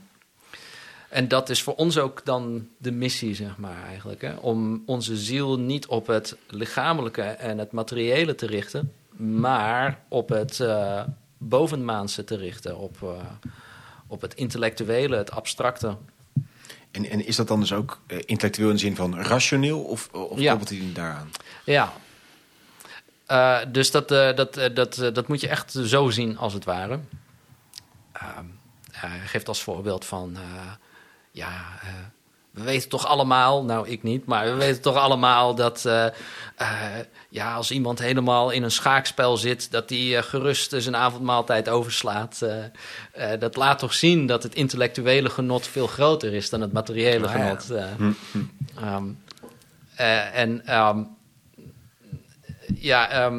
en dat is voor ons ook dan de missie, zeg maar eigenlijk. Hè? Om onze ziel niet op het lichamelijke en het materiële te richten, maar op het eh, bovenmaanse te richten. Op, eh, op het intellectuele, het abstracte. En, en is dat dan dus ook eh, intellectueel in de zin van rationeel of, of Ja. koppelt hij daaraan? Ja. Eh, dus dat, eh, dat, eh, dat, eh, dat moet je echt zo zien, als het ware. Ehm, hij geeft als voorbeeld van... eh, ja, eh, we weten toch allemaal... Nou, ik niet, maar we weten toch allemaal dat... eh, eh, ja, als iemand helemaal in een schaakspel zit... dat hij eh, gerust zijn avondmaaltijd overslaat. Dat laat toch zien dat het intellectuele genot... veel groter is dan het materiële Ah, ja. genot. en ja,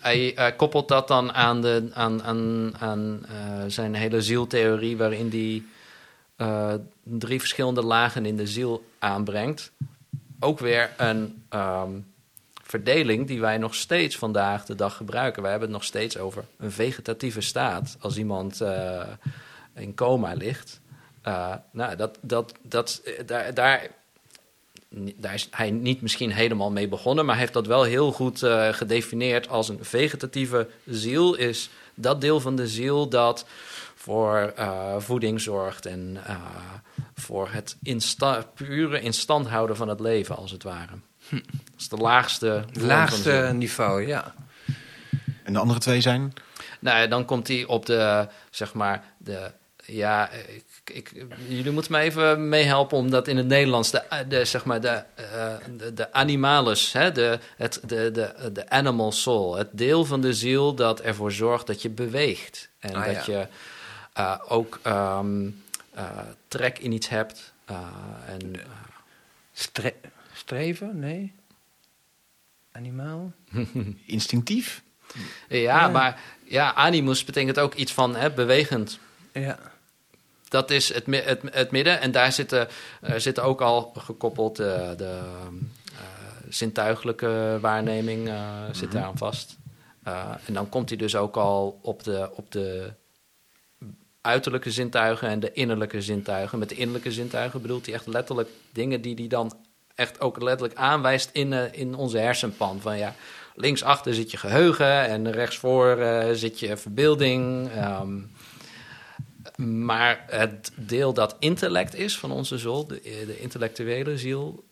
hij koppelt dat dan aan, de, aan, aan, aan zijn hele zieltheorie, waarin hij eh, drie verschillende lagen in de ziel aanbrengt. Ook weer een ehm, verdeling die wij nog steeds vandaag de dag gebruiken. Wij hebben het nog steeds over een vegetatieve staat. Als iemand eh, in coma ligt. Eh, nou, dat, dat, dat, daar, daar, daar is hij niet misschien helemaal mee begonnen, maar hij heeft dat wel heel goed eh, gedefinieerd als een vegetatieve ziel. Is dat deel van de ziel dat voor eh, voeding zorgt en eh, voor het insta pure instand houden van het leven, als het ware. Dat is de laagste. Laagste niveau, ja. En de andere twee zijn? Nou, ja, dan komt hij op de, zeg maar, de. Ja, ik, ik, jullie moeten me even meehelpen om dat in het Nederlands, de, de, zeg maar, de, eh, de, de animalis, hè, de, het, de, de, de animal soul, het deel van de ziel dat ervoor zorgt dat je beweegt. En Ah, dat ja. je eh, ook ehm, eh, trek in iets hebt. eh, en, Stre- streven? Nee. Animaal? Instinctief? ja, Ja. maar ja, animus betekent ook iets van hè, bewegend. Ja. Dat is het, het, het midden. En daar zitten, eh, zitten ook al gekoppeld eh, de eh, zintuigelijke waarneming eh, zit daar aan vast. Eh, en dan komt hij dus ook al op de, op de uiterlijke zintuigen en de innerlijke zintuigen. Met de innerlijke zintuigen bedoelt hij echt letterlijk dingen die hij dan echt ook letterlijk aanwijst in, eh, in onze hersenpan. Van ja, linksachter zit je geheugen en rechtsvoor eh zit je verbeelding. ehm, maar het deel dat intellect is van onze ziel, de, de intellectuele ziel,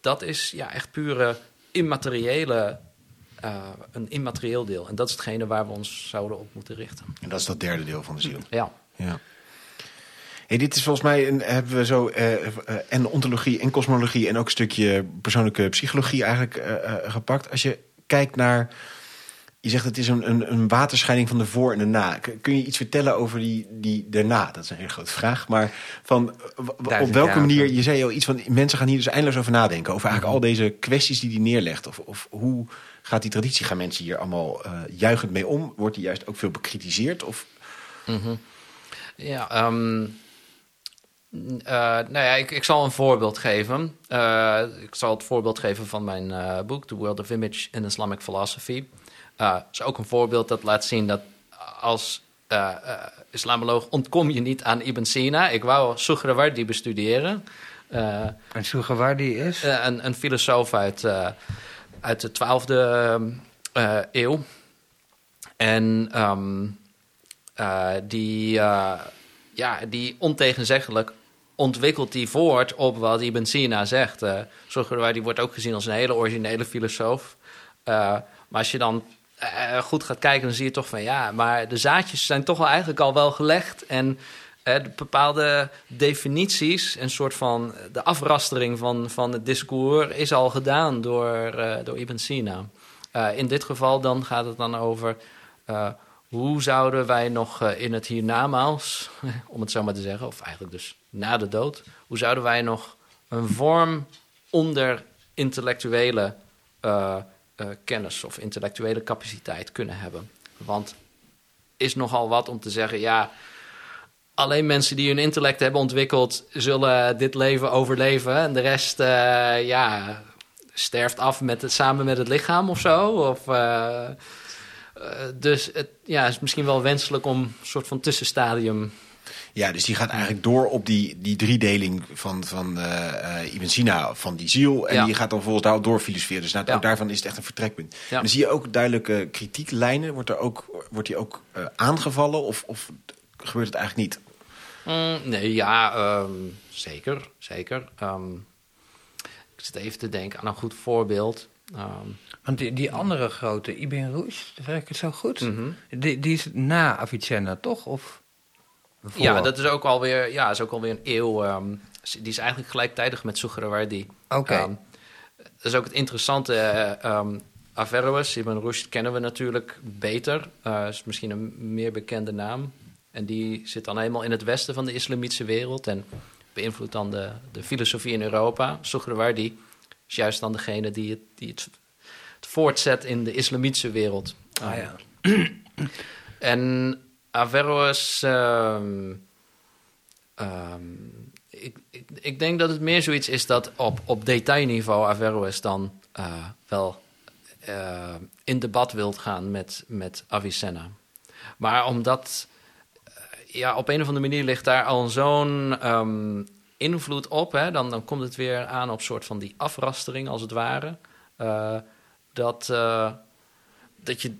dat is ja, echt pure immateriële, eh, een immaterieel deel. En dat is hetgene waar we ons zouden op moeten richten. En dat is dat derde deel van de ziel. Ja. Ja. Hey, dit is volgens mij een, hebben we zo eh, eh, en ontologie en kosmologie en ook een stukje persoonlijke psychologie eigenlijk eh, gepakt. Als je kijkt naar, je zegt het is een, een, een waterscheiding van de voor en de na. Kun je iets vertellen over die, die daarna? Dat is een hele grote vraag. Maar van, op welke manier, je zei al iets van, mensen gaan hier dus eindeloos over nadenken. Over eigenlijk al deze kwesties die hij neerlegt. Of, of hoe gaat die traditie, gaan mensen hier allemaal juichend mee om? Wordt die juist ook veel bekritiseerd? Of Ja, ehm, nou ja, ik, ik zal een voorbeeld geven. Eh, ik zal het voorbeeld geven van mijn eh, boek, The World of Image in Islamic Philosophy. Het is ook een voorbeeld dat laat zien dat als islamoloog ontkom je niet aan Ibn Sina. Ik wou Suhrawardi bestuderen. En Sugawardi is? een, een filosoof uit, uit de 12e eh, eeuw. En ehm, eh, die, eh, ja, die ontegenzeggelijk ontwikkelt die voort op wat Ibn Sina zegt. Uh, die wordt ook gezien als een hele originele filosoof. Eh, maar als je dan eh, goed gaat kijken, dan zie je toch van ja, maar de zaadjes zijn toch wel eigenlijk al wel gelegd. En eh, de bepaalde definities, een soort van de afrastering van, van het discours, is al gedaan door, eh, door Ibn Sina. Eh, in dit geval dan gaat het dan over eh, hoe zouden wij nog eh, in het hiernamaals, om het zo maar te zeggen, of eigenlijk dus na de dood, hoe zouden wij nog een vorm onder intellectuele eh, eh, kennis of intellectuele capaciteit kunnen hebben? Want is nogal wat om te zeggen, ja, alleen mensen die hun intellect hebben ontwikkeld zullen dit leven overleven en de rest, ja, sterft af met het, samen met het lichaam of zo. Of, dus het ja, is misschien wel wenselijk om een soort van tussenstadium. Ja, dus die gaat eigenlijk door op die, die driedeling van, van eh eh, Ibn Sina, van die ziel. En Ja. die gaat dan volgens daarop door filosoferen. Dus nou, Ja. ook daarvan is het echt een vertrekpunt. Ja. En dan zie je ook duidelijke kritieklijnen. Wordt, er ook, wordt die ook eh, aangevallen of, of gebeurt het eigenlijk niet? Mm, nee, ja, ehm, zeker, zeker. Ehm, ik zit even te denken aan een goed voorbeeld. Ehm, Want die, die andere grote, Ibn Rushd, zeg ik het zo goed? mhm. die, die is na Avicenna, toch? Of voor? Ja, dat is ook alweer, ja, is ook alweer een eeuw. ehm, die is eigenlijk gelijktijdig met Suhrawardi. Oké. Ehm, dat is ook het interessante. ehm, Averroes, Ibn Rushd kennen we natuurlijk beter. Eh is misschien een meer bekende naam. En die zit dan helemaal in het westen van de islamitische wereld. En beïnvloedt dan de, de filosofie in Europa. Suhrawardi is juist dan degene die het, die het, het voortzet in de islamitische wereld. Ah, ja. En Averroes... ehm, ehm, ik, ik, ik denk dat het meer zoiets is dat op, op detailniveau Averroes dan eh, wel eh, in debat wilt gaan met, met Avicenna. Maar omdat... eh, ja, op een of andere manier ligt daar al zo'n ehm, invloed op... Hè, dan, dan komt het weer aan op soort van die afrastering, als het ware... eh, dat, eh, dat, je,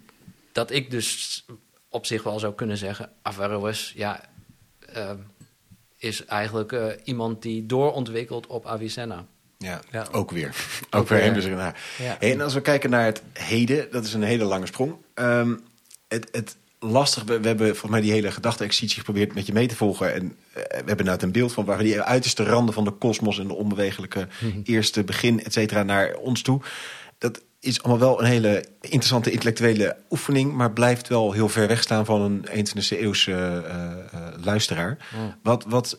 dat ik dus op zich wel zou kunnen zeggen... Averroes, ja, eh, is eigenlijk eh, iemand die doorontwikkelt op Avicenna. Ja, Ja. ook weer. Ook weer weer. hem. Dus, nou. Ja. En als we kijken naar het heden, dat is een hele lange sprong. Ehm, het, het lastig, we, we hebben volgens mij die hele gedachte-exercitie geprobeerd met je mee te volgen. En eh, we hebben nou een beeld van waar we die uiterste randen van de kosmos en de onbewegelijke eerste begin, et cetera, naar ons toe. Dat is allemaal wel een hele interessante intellectuele oefening, maar blijft wel heel ver weg staan van een 21e eeuwse eh, eh, luisteraar. Wat, wat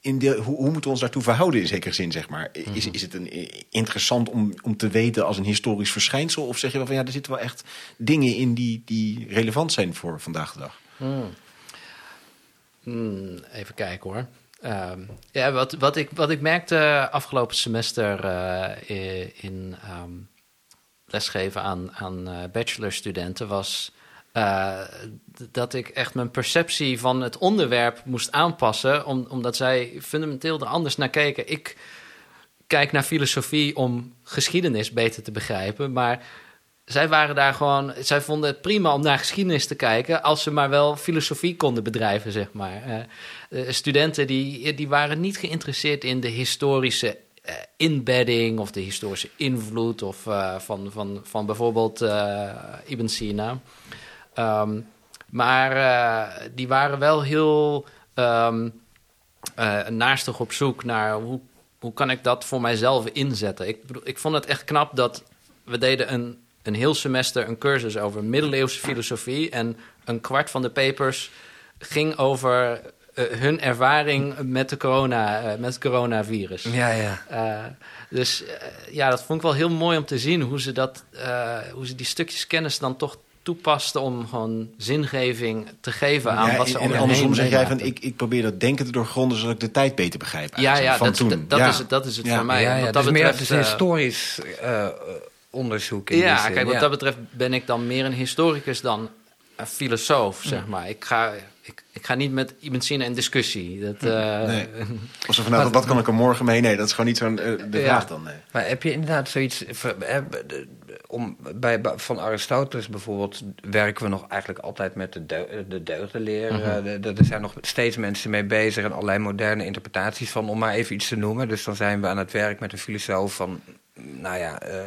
in de, hoe, hoe moeten we ons daartoe verhouden in zekere zin, zeg maar? Is, is het een, eh, interessant om, om te weten als een historisch verschijnsel? Of zeg je wel van ja, er zitten wel echt dingen in die, die relevant zijn voor vandaag de dag? Hmm, even kijken hoor. Ehm, ja, wat, wat, ik, wat ik merkte afgelopen semester eh, in ehm, lesgeven aan, aan eh, bachelorstudenten was eh, dat ik echt mijn perceptie van het onderwerp moest aanpassen, om, omdat zij fundamenteel er anders naar keken. Ik kijk naar filosofie om geschiedenis beter te begrijpen, maar zij waren daar gewoon. Zij vonden het prima om naar geschiedenis te kijken. als ze maar wel filosofie konden bedrijven, zeg maar. Eh, eh, studenten die, die waren niet geïnteresseerd in de historische inbedding. of de historische invloed. of van, van, van bijvoorbeeld Ibn Sina. Ehm, maar eh, die waren wel heel eh, naastig op zoek naar hoe, hoe kan ik dat voor mijzelf inzetten. Ik, bedoel, ik vond het echt knap dat we deden een, een heel semester een cursus over middeleeuwse filosofie. En een kwart van de papers ging over eh, hun ervaring met, de corona, met het coronavirus. Ja, ja. Dus ja, dat vond ik wel heel mooi om te zien hoe ze, dat, hoe ze die stukjes kennis dan toch toepasten om gewoon zingeving te geven aan Ja, wat ze en, om en andersom heen zeg jij van ik, ik probeer dat denken te doorgronden zodat ik de tijd beter begrijp. Ja, eigenlijk, ja, van dat, toen. dat, dat Ja. is het, dat is het Ja. voor mij. ja, dat dus meer betreft, het is een eh, historisch eh, eh, onderzoek. In Ja, kijk, wat ja. dat betreft ben ik dan meer een historicus dan een filosoof, zeg maar. Ik ga, ik, ik ga niet met Ibn Sina in discussie. Dat, eh, Nee. Of zo van, nou, wat kan ik er morgen mee? Nee, dat is gewoon niet zo'n eh, de Ja. vraag dan. Nee. Maar heb je inderdaad zoiets... de- om, bij, van Aristoteles bijvoorbeeld werken we nog eigenlijk altijd met de, de deugdenleer. Mhm. Eh, de- de- er zijn nog steeds mensen mee bezig en allerlei moderne interpretaties van, om maar even iets te noemen. Dus dan zijn we aan het werk met een filosoof van, nou ja, eh,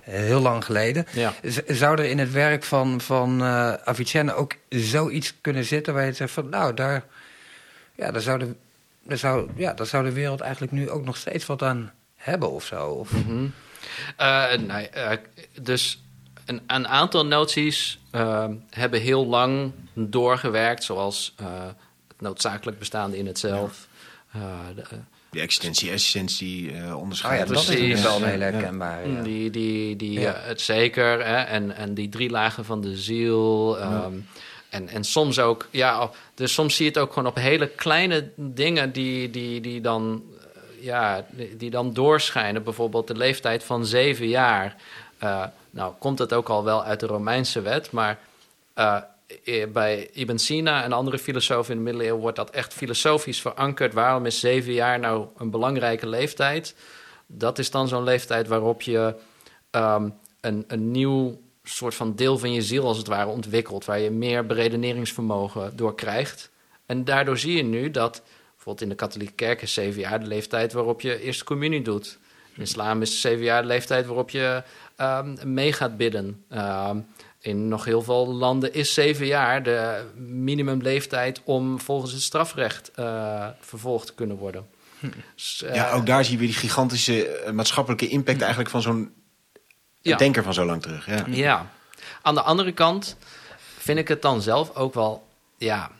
heel lang geleden. Ja. Zou er in het werk van, van eh, Avicenna ook zoiets kunnen zitten waar je zegt van, nou, daar, ja, daar, zou de, daar, zou, ja, daar zou de wereld eigenlijk nu ook nog steeds wat aan hebben of zo? Of, Mhm. Nee, eh, dus een, een aantal noties eh, hebben heel lang doorgewerkt, zoals eh, het noodzakelijk bestaande in het zelf. Eh, de, eh, Die existentie, essentie, eh Oh ja, dat is wel Ja, hele ja. Ja. Die, die, die, Ja. eh, het zeker. Hè? En, en die drie lagen van de ziel. ehm, en, en soms ook, ja, dus soms zie je het ook gewoon op hele kleine dingen die, die, die, dan, eh, ja, die, dan doorschijnen. Bijvoorbeeld de leeftijd van zeven jaar. Eh, nou, komt het ook al wel uit de Romeinse wet, maar eh, bij Ibn Sina en andere filosofen in de middeleeuwen wordt dat echt filosofisch verankerd. Waarom is zeven jaar nou een belangrijke leeftijd? Dat is dan zo'n leeftijd waarop je ehm, een, een nieuw soort van deel van je ziel als het ware ontwikkelt, waar je meer beredeneringsvermogen door krijgt. En daardoor zie je nu dat bijvoorbeeld in de katholieke kerk is zeven jaar de leeftijd waarop je eerste communie doet. In islam is zeven jaar de leeftijd waarop je ehm, mee gaat bidden. Ehm, in nog heel veel landen is zeven jaar de minimumleeftijd om volgens het strafrecht eh, vervolgd te kunnen worden. Dus, eh, Ja, ook daar zie je weer die gigantische eh, maatschappelijke impact eigenlijk van zo'n Ja. denker van zo lang terug. Ja. Ja. Aan de andere kant vind ik het dan zelf ook wel ja,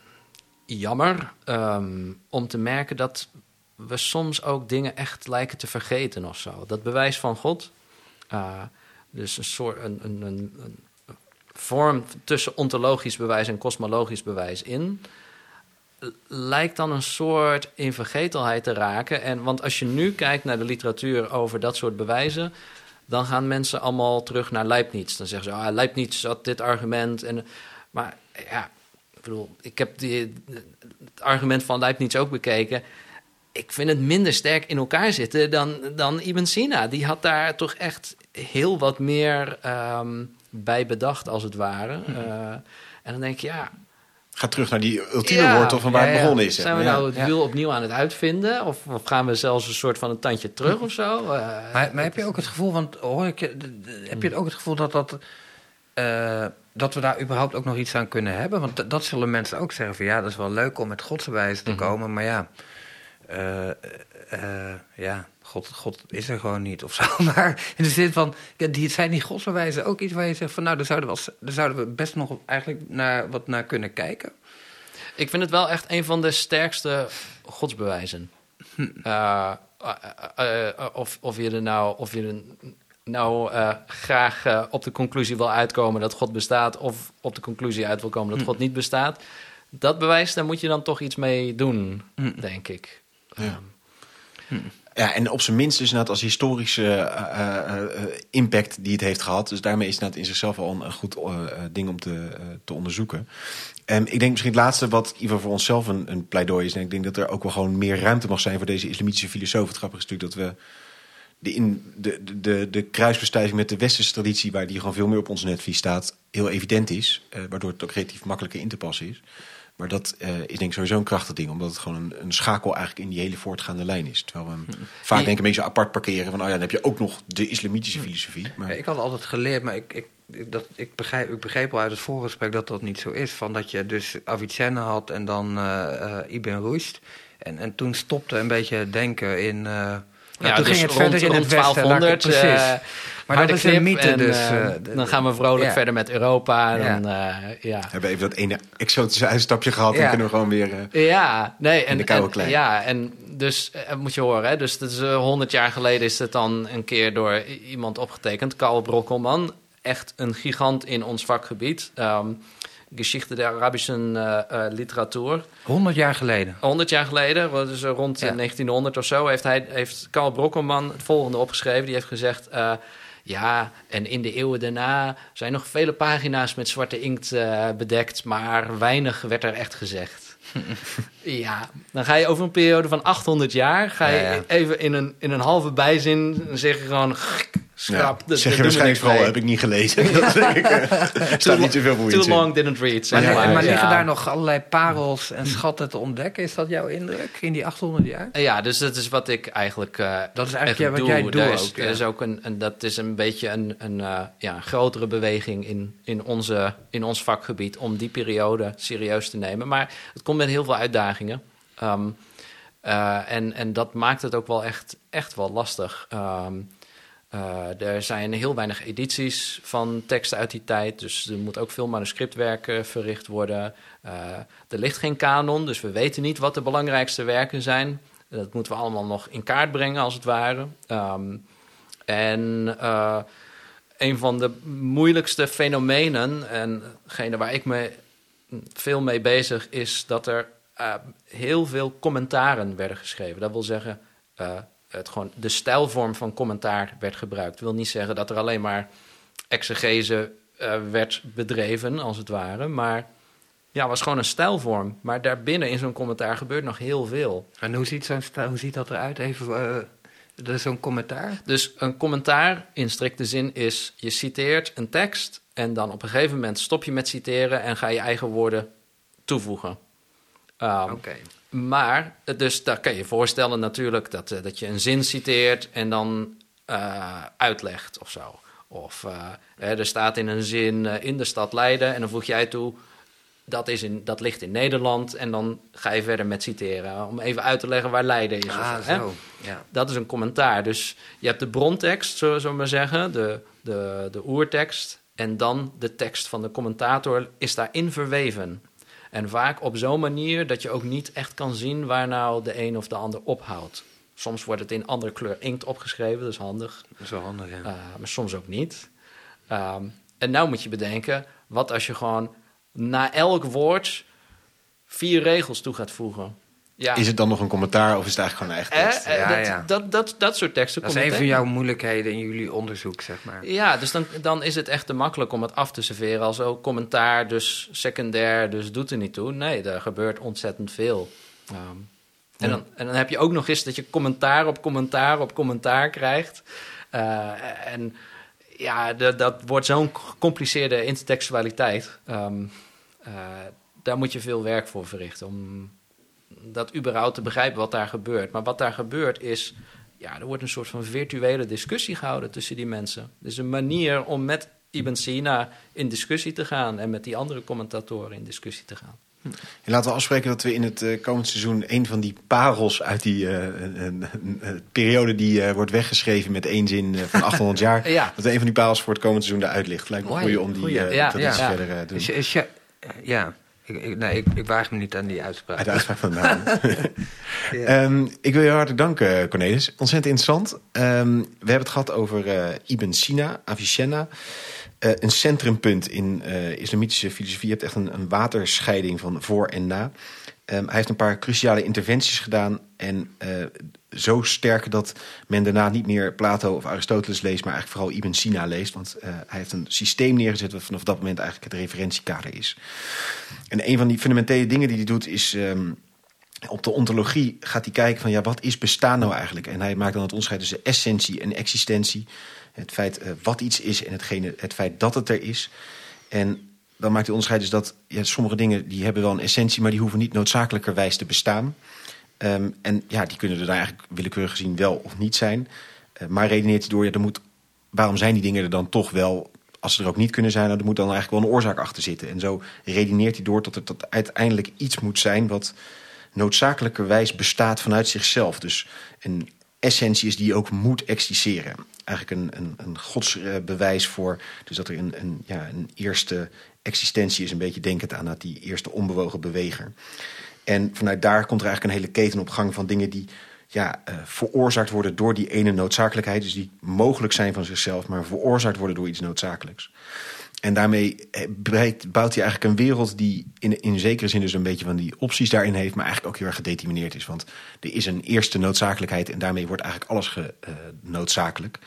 jammer ehm, om te merken dat we soms ook dingen echt lijken te vergeten of zo. Dat bewijs van God, eh, dus een soort een, een, een, vorm tussen ontologisch bewijs en kosmologisch bewijs in, lijkt dan een soort in vergetelheid te raken. En, want als je nu kijkt naar de literatuur over dat soort bewijzen, dan gaan mensen allemaal terug naar Leibniz. Dan zeggen ze, ah, Leibniz had dit argument. En, maar ja, bedoel, ik heb die, het argument van Leibniz ook bekeken. Ik vind het minder sterk in elkaar zitten dan, dan Ibn Sina. Die had daar toch echt heel wat meer ehm, bij bedacht, als het ware. Mhm. Eh, en dan denk je, ja, Ga terug naar die ultieme Ja, wortel van waar ja, het begonnen is. zijn we nou het Ja. wiel opnieuw aan het uitvinden? Of, of gaan we zelfs een soort van een tandje terug of zo? Eh, Maar, maar heb je ook het gevoel, want hoor ik, heb je het ook het gevoel dat, dat, eh, dat we daar überhaupt ook nog iets aan kunnen hebben? Want dat zullen mensen ook zeggen van ja, dat is wel leuk om met godsbewijzen te Mhm. komen, maar ja, eh, eh, ja God, God is er gewoon niet of zo. Maar in de zin van, die, zijn die godsbewijzen ook iets waar je zegt van nou, daar zouden we, als, daar zouden we best nog eigenlijk naar, wat naar kunnen kijken? Ik vind het wel echt een van de sterkste godsbewijzen. Eh, eh, of, of je er nou, of je er nou eh, graag eh, op de conclusie wil uitkomen dat God bestaat, of op de conclusie uit wil komen dat God niet bestaat. Dat bewijs, daar moet je dan toch iets mee doen, denk ik. Ja. Ja, en op zijn minst dus inderdaad als historische eh, eh, eh, impact die het heeft gehad. Dus daarmee is het inderdaad in zichzelf al een, goed ding om te, eh, te onderzoeken. En ik denk misschien het laatste wat Ivo voor onszelf een, een pleidooi is. En ik denk dat er ook wel gewoon meer ruimte mag zijn voor deze islamitische filosoof. Het grappige is natuurlijk dat we de, in, de, de, de, de kruisbestuiving met de westerse traditie, waar die gewoon veel meer op ons netvlies staat, heel evident is. eh, waardoor het ook relatief makkelijker in te passen is. Maar dat eh, is denk ik sowieso een krachtig ding, omdat het gewoon een, een schakel eigenlijk in die hele voortgaande lijn is. Terwijl we hem vaak denk ik een beetje apart parkeren van, oh ja, dan heb je ook nog de islamitische filosofie. Maar, Ja, ik had altijd geleerd, maar ik, ik, dat, ik, begrijp, ik begreep al uit het voorgesprek dat dat niet zo is. Van dat je dus Avicenna had en dan eh Ibn Rushd. En, en toen stopte een beetje denken in... ja, toen dus ging het rond- verder in rond het westen. laat ik- 1200. eh, precies. maar dat is een mythe en, dus. eh, eh, dan gaan we vrolijk ja. verder met Europa. Ja. Dan, eh, ja. we hebben even dat ene exotische uitstapje gehad en Ja. kunnen we gewoon weer... Ja, nee, en, de koude en- klei. ja, en dus moet je horen, hè, dus dat is eh, 100 jaar geleden is het dan een keer door iemand opgetekend, Karl Brokkelman, echt een gigant in ons vakgebied. Ehm Geschichte der Arabischen eh, eh, Literatuur. 100 jaar geleden. 100 jaar geleden, wat is er rond Ja. eh, 1900 of zo, heeft, hij, heeft Karl Brokkelman het volgende opgeschreven. Die heeft gezegd, ja, en in de eeuwen daarna zijn nog vele pagina's met zwarte inkt bedekt, maar weinig werd er echt gezegd. ja, dan ga je over een periode van 800 jaar, ga je Ja, ja. even in een, in een halve bijzin zeggen gewoon, schrap. ja, dat- zeg je waarschijnlijk vooral, heb ik niet gelezen. dat denk ik, eh, er staat niet zoveel voor Too in. long didn't read, zeg Maar, maar. maar liggen daar nog allerlei parels en schatten te ontdekken? Is dat jouw indruk in die 800 jaar? Ja, dus dat is wat ik eigenlijk. eh, Dat is eigenlijk wat jij doe. doet Daar is, ook, ja. er is ook een, een, dat is een beetje een, een, eh, ja, een grotere beweging in, in, onze, in ons vakgebied om die periode serieus te nemen. Maar het komt met heel veel uitdagingen. Ehm, eh, en, en dat maakt het ook wel echt, echt wel lastig. Ehm, eh, er zijn heel weinig edities van teksten uit die tijd, dus er moet ook veel manuscriptwerk verricht worden. Eh, er ligt geen kanon, dus we weten niet wat de belangrijkste werken zijn. Dat moeten we allemaal nog in kaart brengen, als het ware. Ehm, en eh, een van de moeilijkste fenomenen, en degene waar ik me veel mee bezig, is dat er heel veel commentaren werden geschreven. Dat wil zeggen, het gewoon de stijlvorm van commentaar werd gebruikt. Dat wil niet zeggen dat er alleen maar exegese eh, werd bedreven, als het ware. Maar ja, was gewoon een stijlvorm. Maar daarbinnen in zo'n commentaar gebeurt nog heel veel. En hoe ziet, zo'n hoe ziet dat eruit? Even dat is zo'n commentaar. Dus een commentaar in strikte zin is: je citeert een tekst en dan op een gegeven moment stop je met citeren en ga je eigen woorden toevoegen. Ehm, Oké. Maar, eh, dus daar kan je je voorstellen natuurlijk dat, eh, dat je een zin citeert en dan eh, uitlegt of zo. Of er staat in een zin in de stad Leiden en dan voeg jij toe... Dat, is in, dat ligt in Nederland en dan ga je verder met citeren. Om even uit te leggen waar Leiden is. of Ah, zo, hè? zo. Ja. Dat is een commentaar. Dus je hebt de brontekst, zullen we maar zeggen, de, de, de oertekst. En dan de tekst van de commentator is daarin verweven. En vaak op zo'n manier dat je ook niet echt kan zien waar nou de een of de ander ophoudt. Soms wordt het in andere kleur inkt opgeschreven, dat is handig. Dat is wel handig, ja. Uh, maar soms ook niet. Um, en nou moet je bedenken, wat als je gewoon na elk woord vier regels toe gaat voegen? Ja. Is het dan nog een commentaar of is het eigenlijk gewoon een eigen tekst? Eh, eh, Ja, dat, ja. Dat, dat, dat soort teksten Dat is een van jouw moeilijkheden in jullie onderzoek, zeg maar. Ja, dus dan, dan is het echt te makkelijk om het af te serveren als ook commentaar, dus secundair, dus doet er niet toe. Nee, er gebeurt ontzettend veel. Um, en, dan, en dan heb je ook nog eens dat je commentaar op commentaar op commentaar krijgt. Uh, en ja, dat, dat wordt zo'n gecompliceerde intertextualiteit. Um, uh, daar moet je veel werk voor verrichten om dat überhaupt te begrijpen wat daar gebeurt. Maar wat daar gebeurt is, ja, er wordt een soort van virtuele discussie gehouden tussen die mensen. Dus een manier om met Ibn Sina in discussie te gaan en met die andere commentatoren in discussie te gaan. En laten we afspreken dat we in het uh, komend seizoen een van die parels uit die uh, een, een, een periode die uh, wordt weggeschreven met één zin van 800 jaar, ja. dat een van die parels voor het komend seizoen eruit ligt. Lijkt me goeie om die ja, ja. iets verder te doen. Is, is je, ja. Ik, ik, nee, ik, ik waag me niet aan die uitspraak. Uit de uitspraak van de naam. ja. um, ik wil je hartelijk danken, Cornelis. Ontzettend interessant. Um, we hebben het gehad over uh, Ibn Sina, Avicenna. Uh, een centrumpunt in uh, islamitische filosofie. Je hebt echt een, een waterscheiding van voor en na. Um, hij heeft een paar cruciale interventies gedaan. En uh, zo sterk dat men daarna niet meer Plato of Aristoteles leest, maar eigenlijk vooral Ibn Sina leest. Want uh, hij heeft een systeem neergezet wat vanaf dat moment eigenlijk het referentiekader is. En een van die fundamentele dingen die hij doet is. Um, op de ontologie gaat hij kijken van ja, wat is bestaan nou eigenlijk? En hij maakt dan het onderscheid tussen essentie en existentie. Het feit uh, wat iets is en hetgene, het feit dat het er is. En dan maakt hij onderscheid dus dat sommige dingen die hebben wel een essentie, maar die hoeven niet noodzakelijkerwijs te bestaan. Um, en ja, die kunnen er dan eigenlijk willekeurig gezien wel of niet zijn. Uh, maar redeneert hij door, ja, er moet, waarom zijn die dingen er dan toch wel? Als ze er ook niet kunnen zijn, dan er moet dan eigenlijk wel een oorzaak achter zitten. En zo redeneert hij door tot er tot uiteindelijk iets moet zijn wat noodzakelijkerwijs bestaat vanuit zichzelf. Dus een essentie is die ook moet existeren. Eigenlijk een, een, een godsbewijs voor. Dus dat er een, een, ja, een eerste existentie is, een beetje denkend aan dat die eerste onbewogen beweger. En vanuit daar komt er eigenlijk een hele keten op gang van dingen die ja, uh, veroorzaakt worden door die ene noodzakelijkheid. Dus die mogelijk zijn van zichzelf, maar veroorzaakt worden door iets noodzakelijks. En daarmee bouwt hij eigenlijk een wereld die in, in zekere zin dus een beetje van die opties daarin heeft, maar eigenlijk ook heel erg gedetermineerd is. Want er is een eerste noodzakelijkheid en daarmee wordt eigenlijk alles ge, uh, noodzakelijk.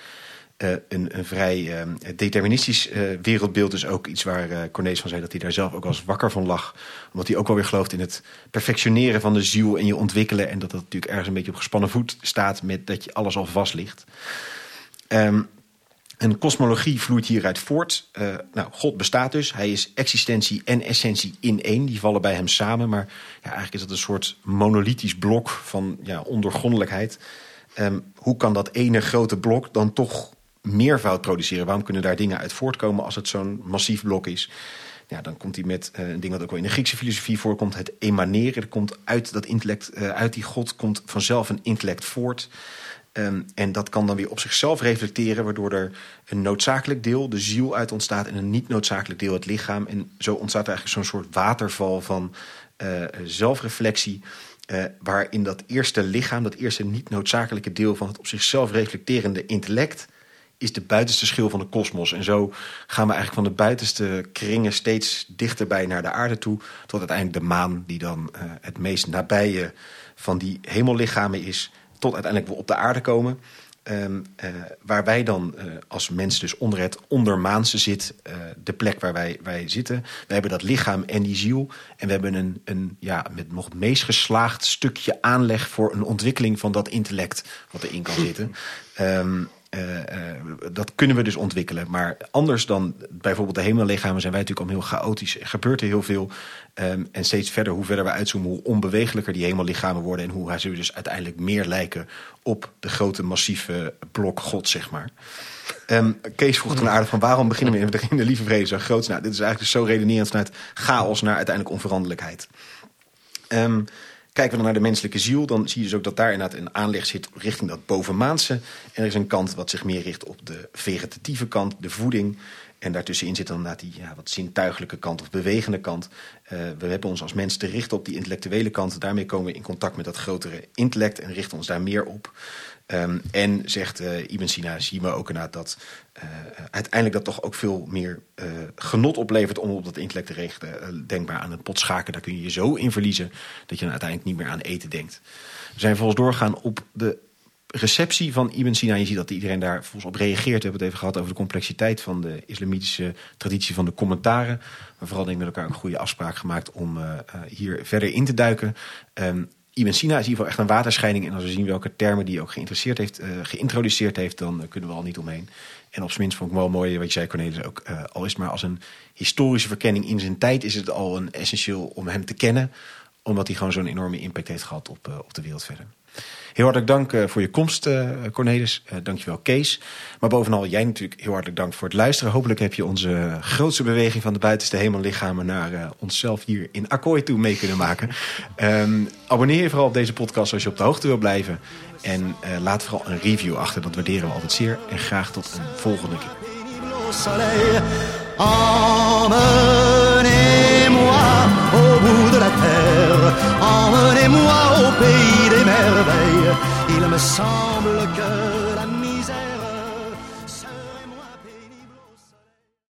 Uh, een, een vrij uh, deterministisch uh, wereldbeeld is ook iets waar uh, van zei dat hij daar zelf ook eens wakker van lag. Omdat hij ook wel weer gelooft in het perfectioneren van de ziel en je ontwikkelen. En dat dat natuurlijk ergens een beetje op gespannen voet staat met dat je alles al vast ligt. Um, een kosmologie vloeit hieruit voort. Nou, God bestaat dus. Hij is existentie en essentie in één. Die vallen bij hem samen. Maar ja, eigenlijk is dat een soort monolithisch blok van ja, ondoorgrondelijkheid. Um, hoe kan dat ene grote blok dan toch meervoud produceren? Waarom kunnen daar dingen uit voortkomen als het zo'n massief blok is? Ja, dan komt hij met uh, een ding wat ook wel in de Griekse filosofie voorkomt: het emaneren. Er komt uit dat intellect, uh, uit die God, komt vanzelf een intellect voort. Um, en dat kan dan weer op zichzelf reflecteren, waardoor er een noodzakelijk deel, de ziel, uit ontstaat en een niet noodzakelijk deel, het lichaam. En zo ontstaat er eigenlijk zo'n soort waterval van uh, zelfreflectie. Waarin dat eerste lichaam, dat eerste niet noodzakelijke deel van het op zichzelf reflecterende intellect, is de buitenste schil van de kosmos. En zo gaan we eigenlijk van de buitenste kringen steeds dichterbij naar de aarde toe, tot uiteindelijk de maan, die dan uh, het meest nabije van die hemellichamen is, tot uiteindelijk we op de aarde komen. Um, uh, waar wij dan uh, als mens dus onder het ondermaanse zit, de plek waar wij, wij zitten. We hebben dat lichaam en die ziel. En we hebben een, een ja, met nog het meest geslaagd stukje aanleg voor een ontwikkeling van dat intellect wat erin kan zitten. Um, eh, eh, dat kunnen we dus ontwikkelen. Maar anders dan bijvoorbeeld de hemellichamen zijn wij natuurlijk al heel chaotisch. Er gebeurt er heel veel. Ehm, en steeds verder, hoe verder we uitzoomen, hoe onbewegelijker die hemellichamen worden. En hoe ze dus uiteindelijk meer lijken op de grote massieve blok God, zeg maar. Ehm, Kees vroeg toen aardig van waarom beginnen we in de lieve vrede zo groot? Nou, dit is eigenlijk zo redenerend vanuit chaos naar uiteindelijk onveranderlijkheid. Um, Kijken we dan naar de menselijke ziel, dan zie je dus ook dat daar inderdaad een aanleg zit richting dat bovenmaanse. En er is een kant wat zich meer richt op de vegetatieve kant, de voeding. En daartussenin zit dan inderdaad die ja, wat zintuigelijke kant of bewegende kant. Uh, we hebben ons als mens te richten op die intellectuele kant. Daarmee komen we in contact met dat grotere intellect en richten ons daar meer op. Um, en zegt uh, Ibn Sina, zie we ook inderdaad dat uh, uiteindelijk dat toch ook veel meer uh, genot oplevert om op dat intellect te richten. denkbaar aan een pot schaken, daar kun je je zo in verliezen dat je dan uiteindelijk niet meer aan eten denkt. We zijn volgens doorgaan op de receptie van Ibn Sina. Je ziet dat iedereen daar volgens op reageert. We hebben het even gehad over de complexiteit van de islamitische traditie van de commentaren. Maar vooral denk met elkaar een goede afspraak gemaakt om hier verder in te duiken. Um, Ibn Sina is in ieder geval echt een waterscheiding. En als we zien welke termen die ook geïnteresseerd heeft, uh, geïntroduceerd heeft, dan kunnen we al niet omheen. En op zijn minst vond ik wel mooi wat je zei, Cornelis, ook. Uh, al is het maar als een historische verkenning in zijn tijd, is het al een essentieel om hem te kennen. Omdat hij gewoon zo'n enorme impact heeft gehad op, op de wereld verder. Heel hartelijk dank uh, voor je komst, uh, Cornelis. Uh, dankjewel, Kees. Maar bovenal jij natuurlijk heel hartelijk dank voor het luisteren. Hopelijk heb je onze grootste beweging van de buitenste hemellichamen naar onszelf hier in Akkooi toe mee kunnen maken. Um, abonneer je vooral op deze podcast als je op de hoogte wil blijven. En laat vooral een review achter, dat waarderen we altijd zeer. En graag tot een volgende keer. Il me semble que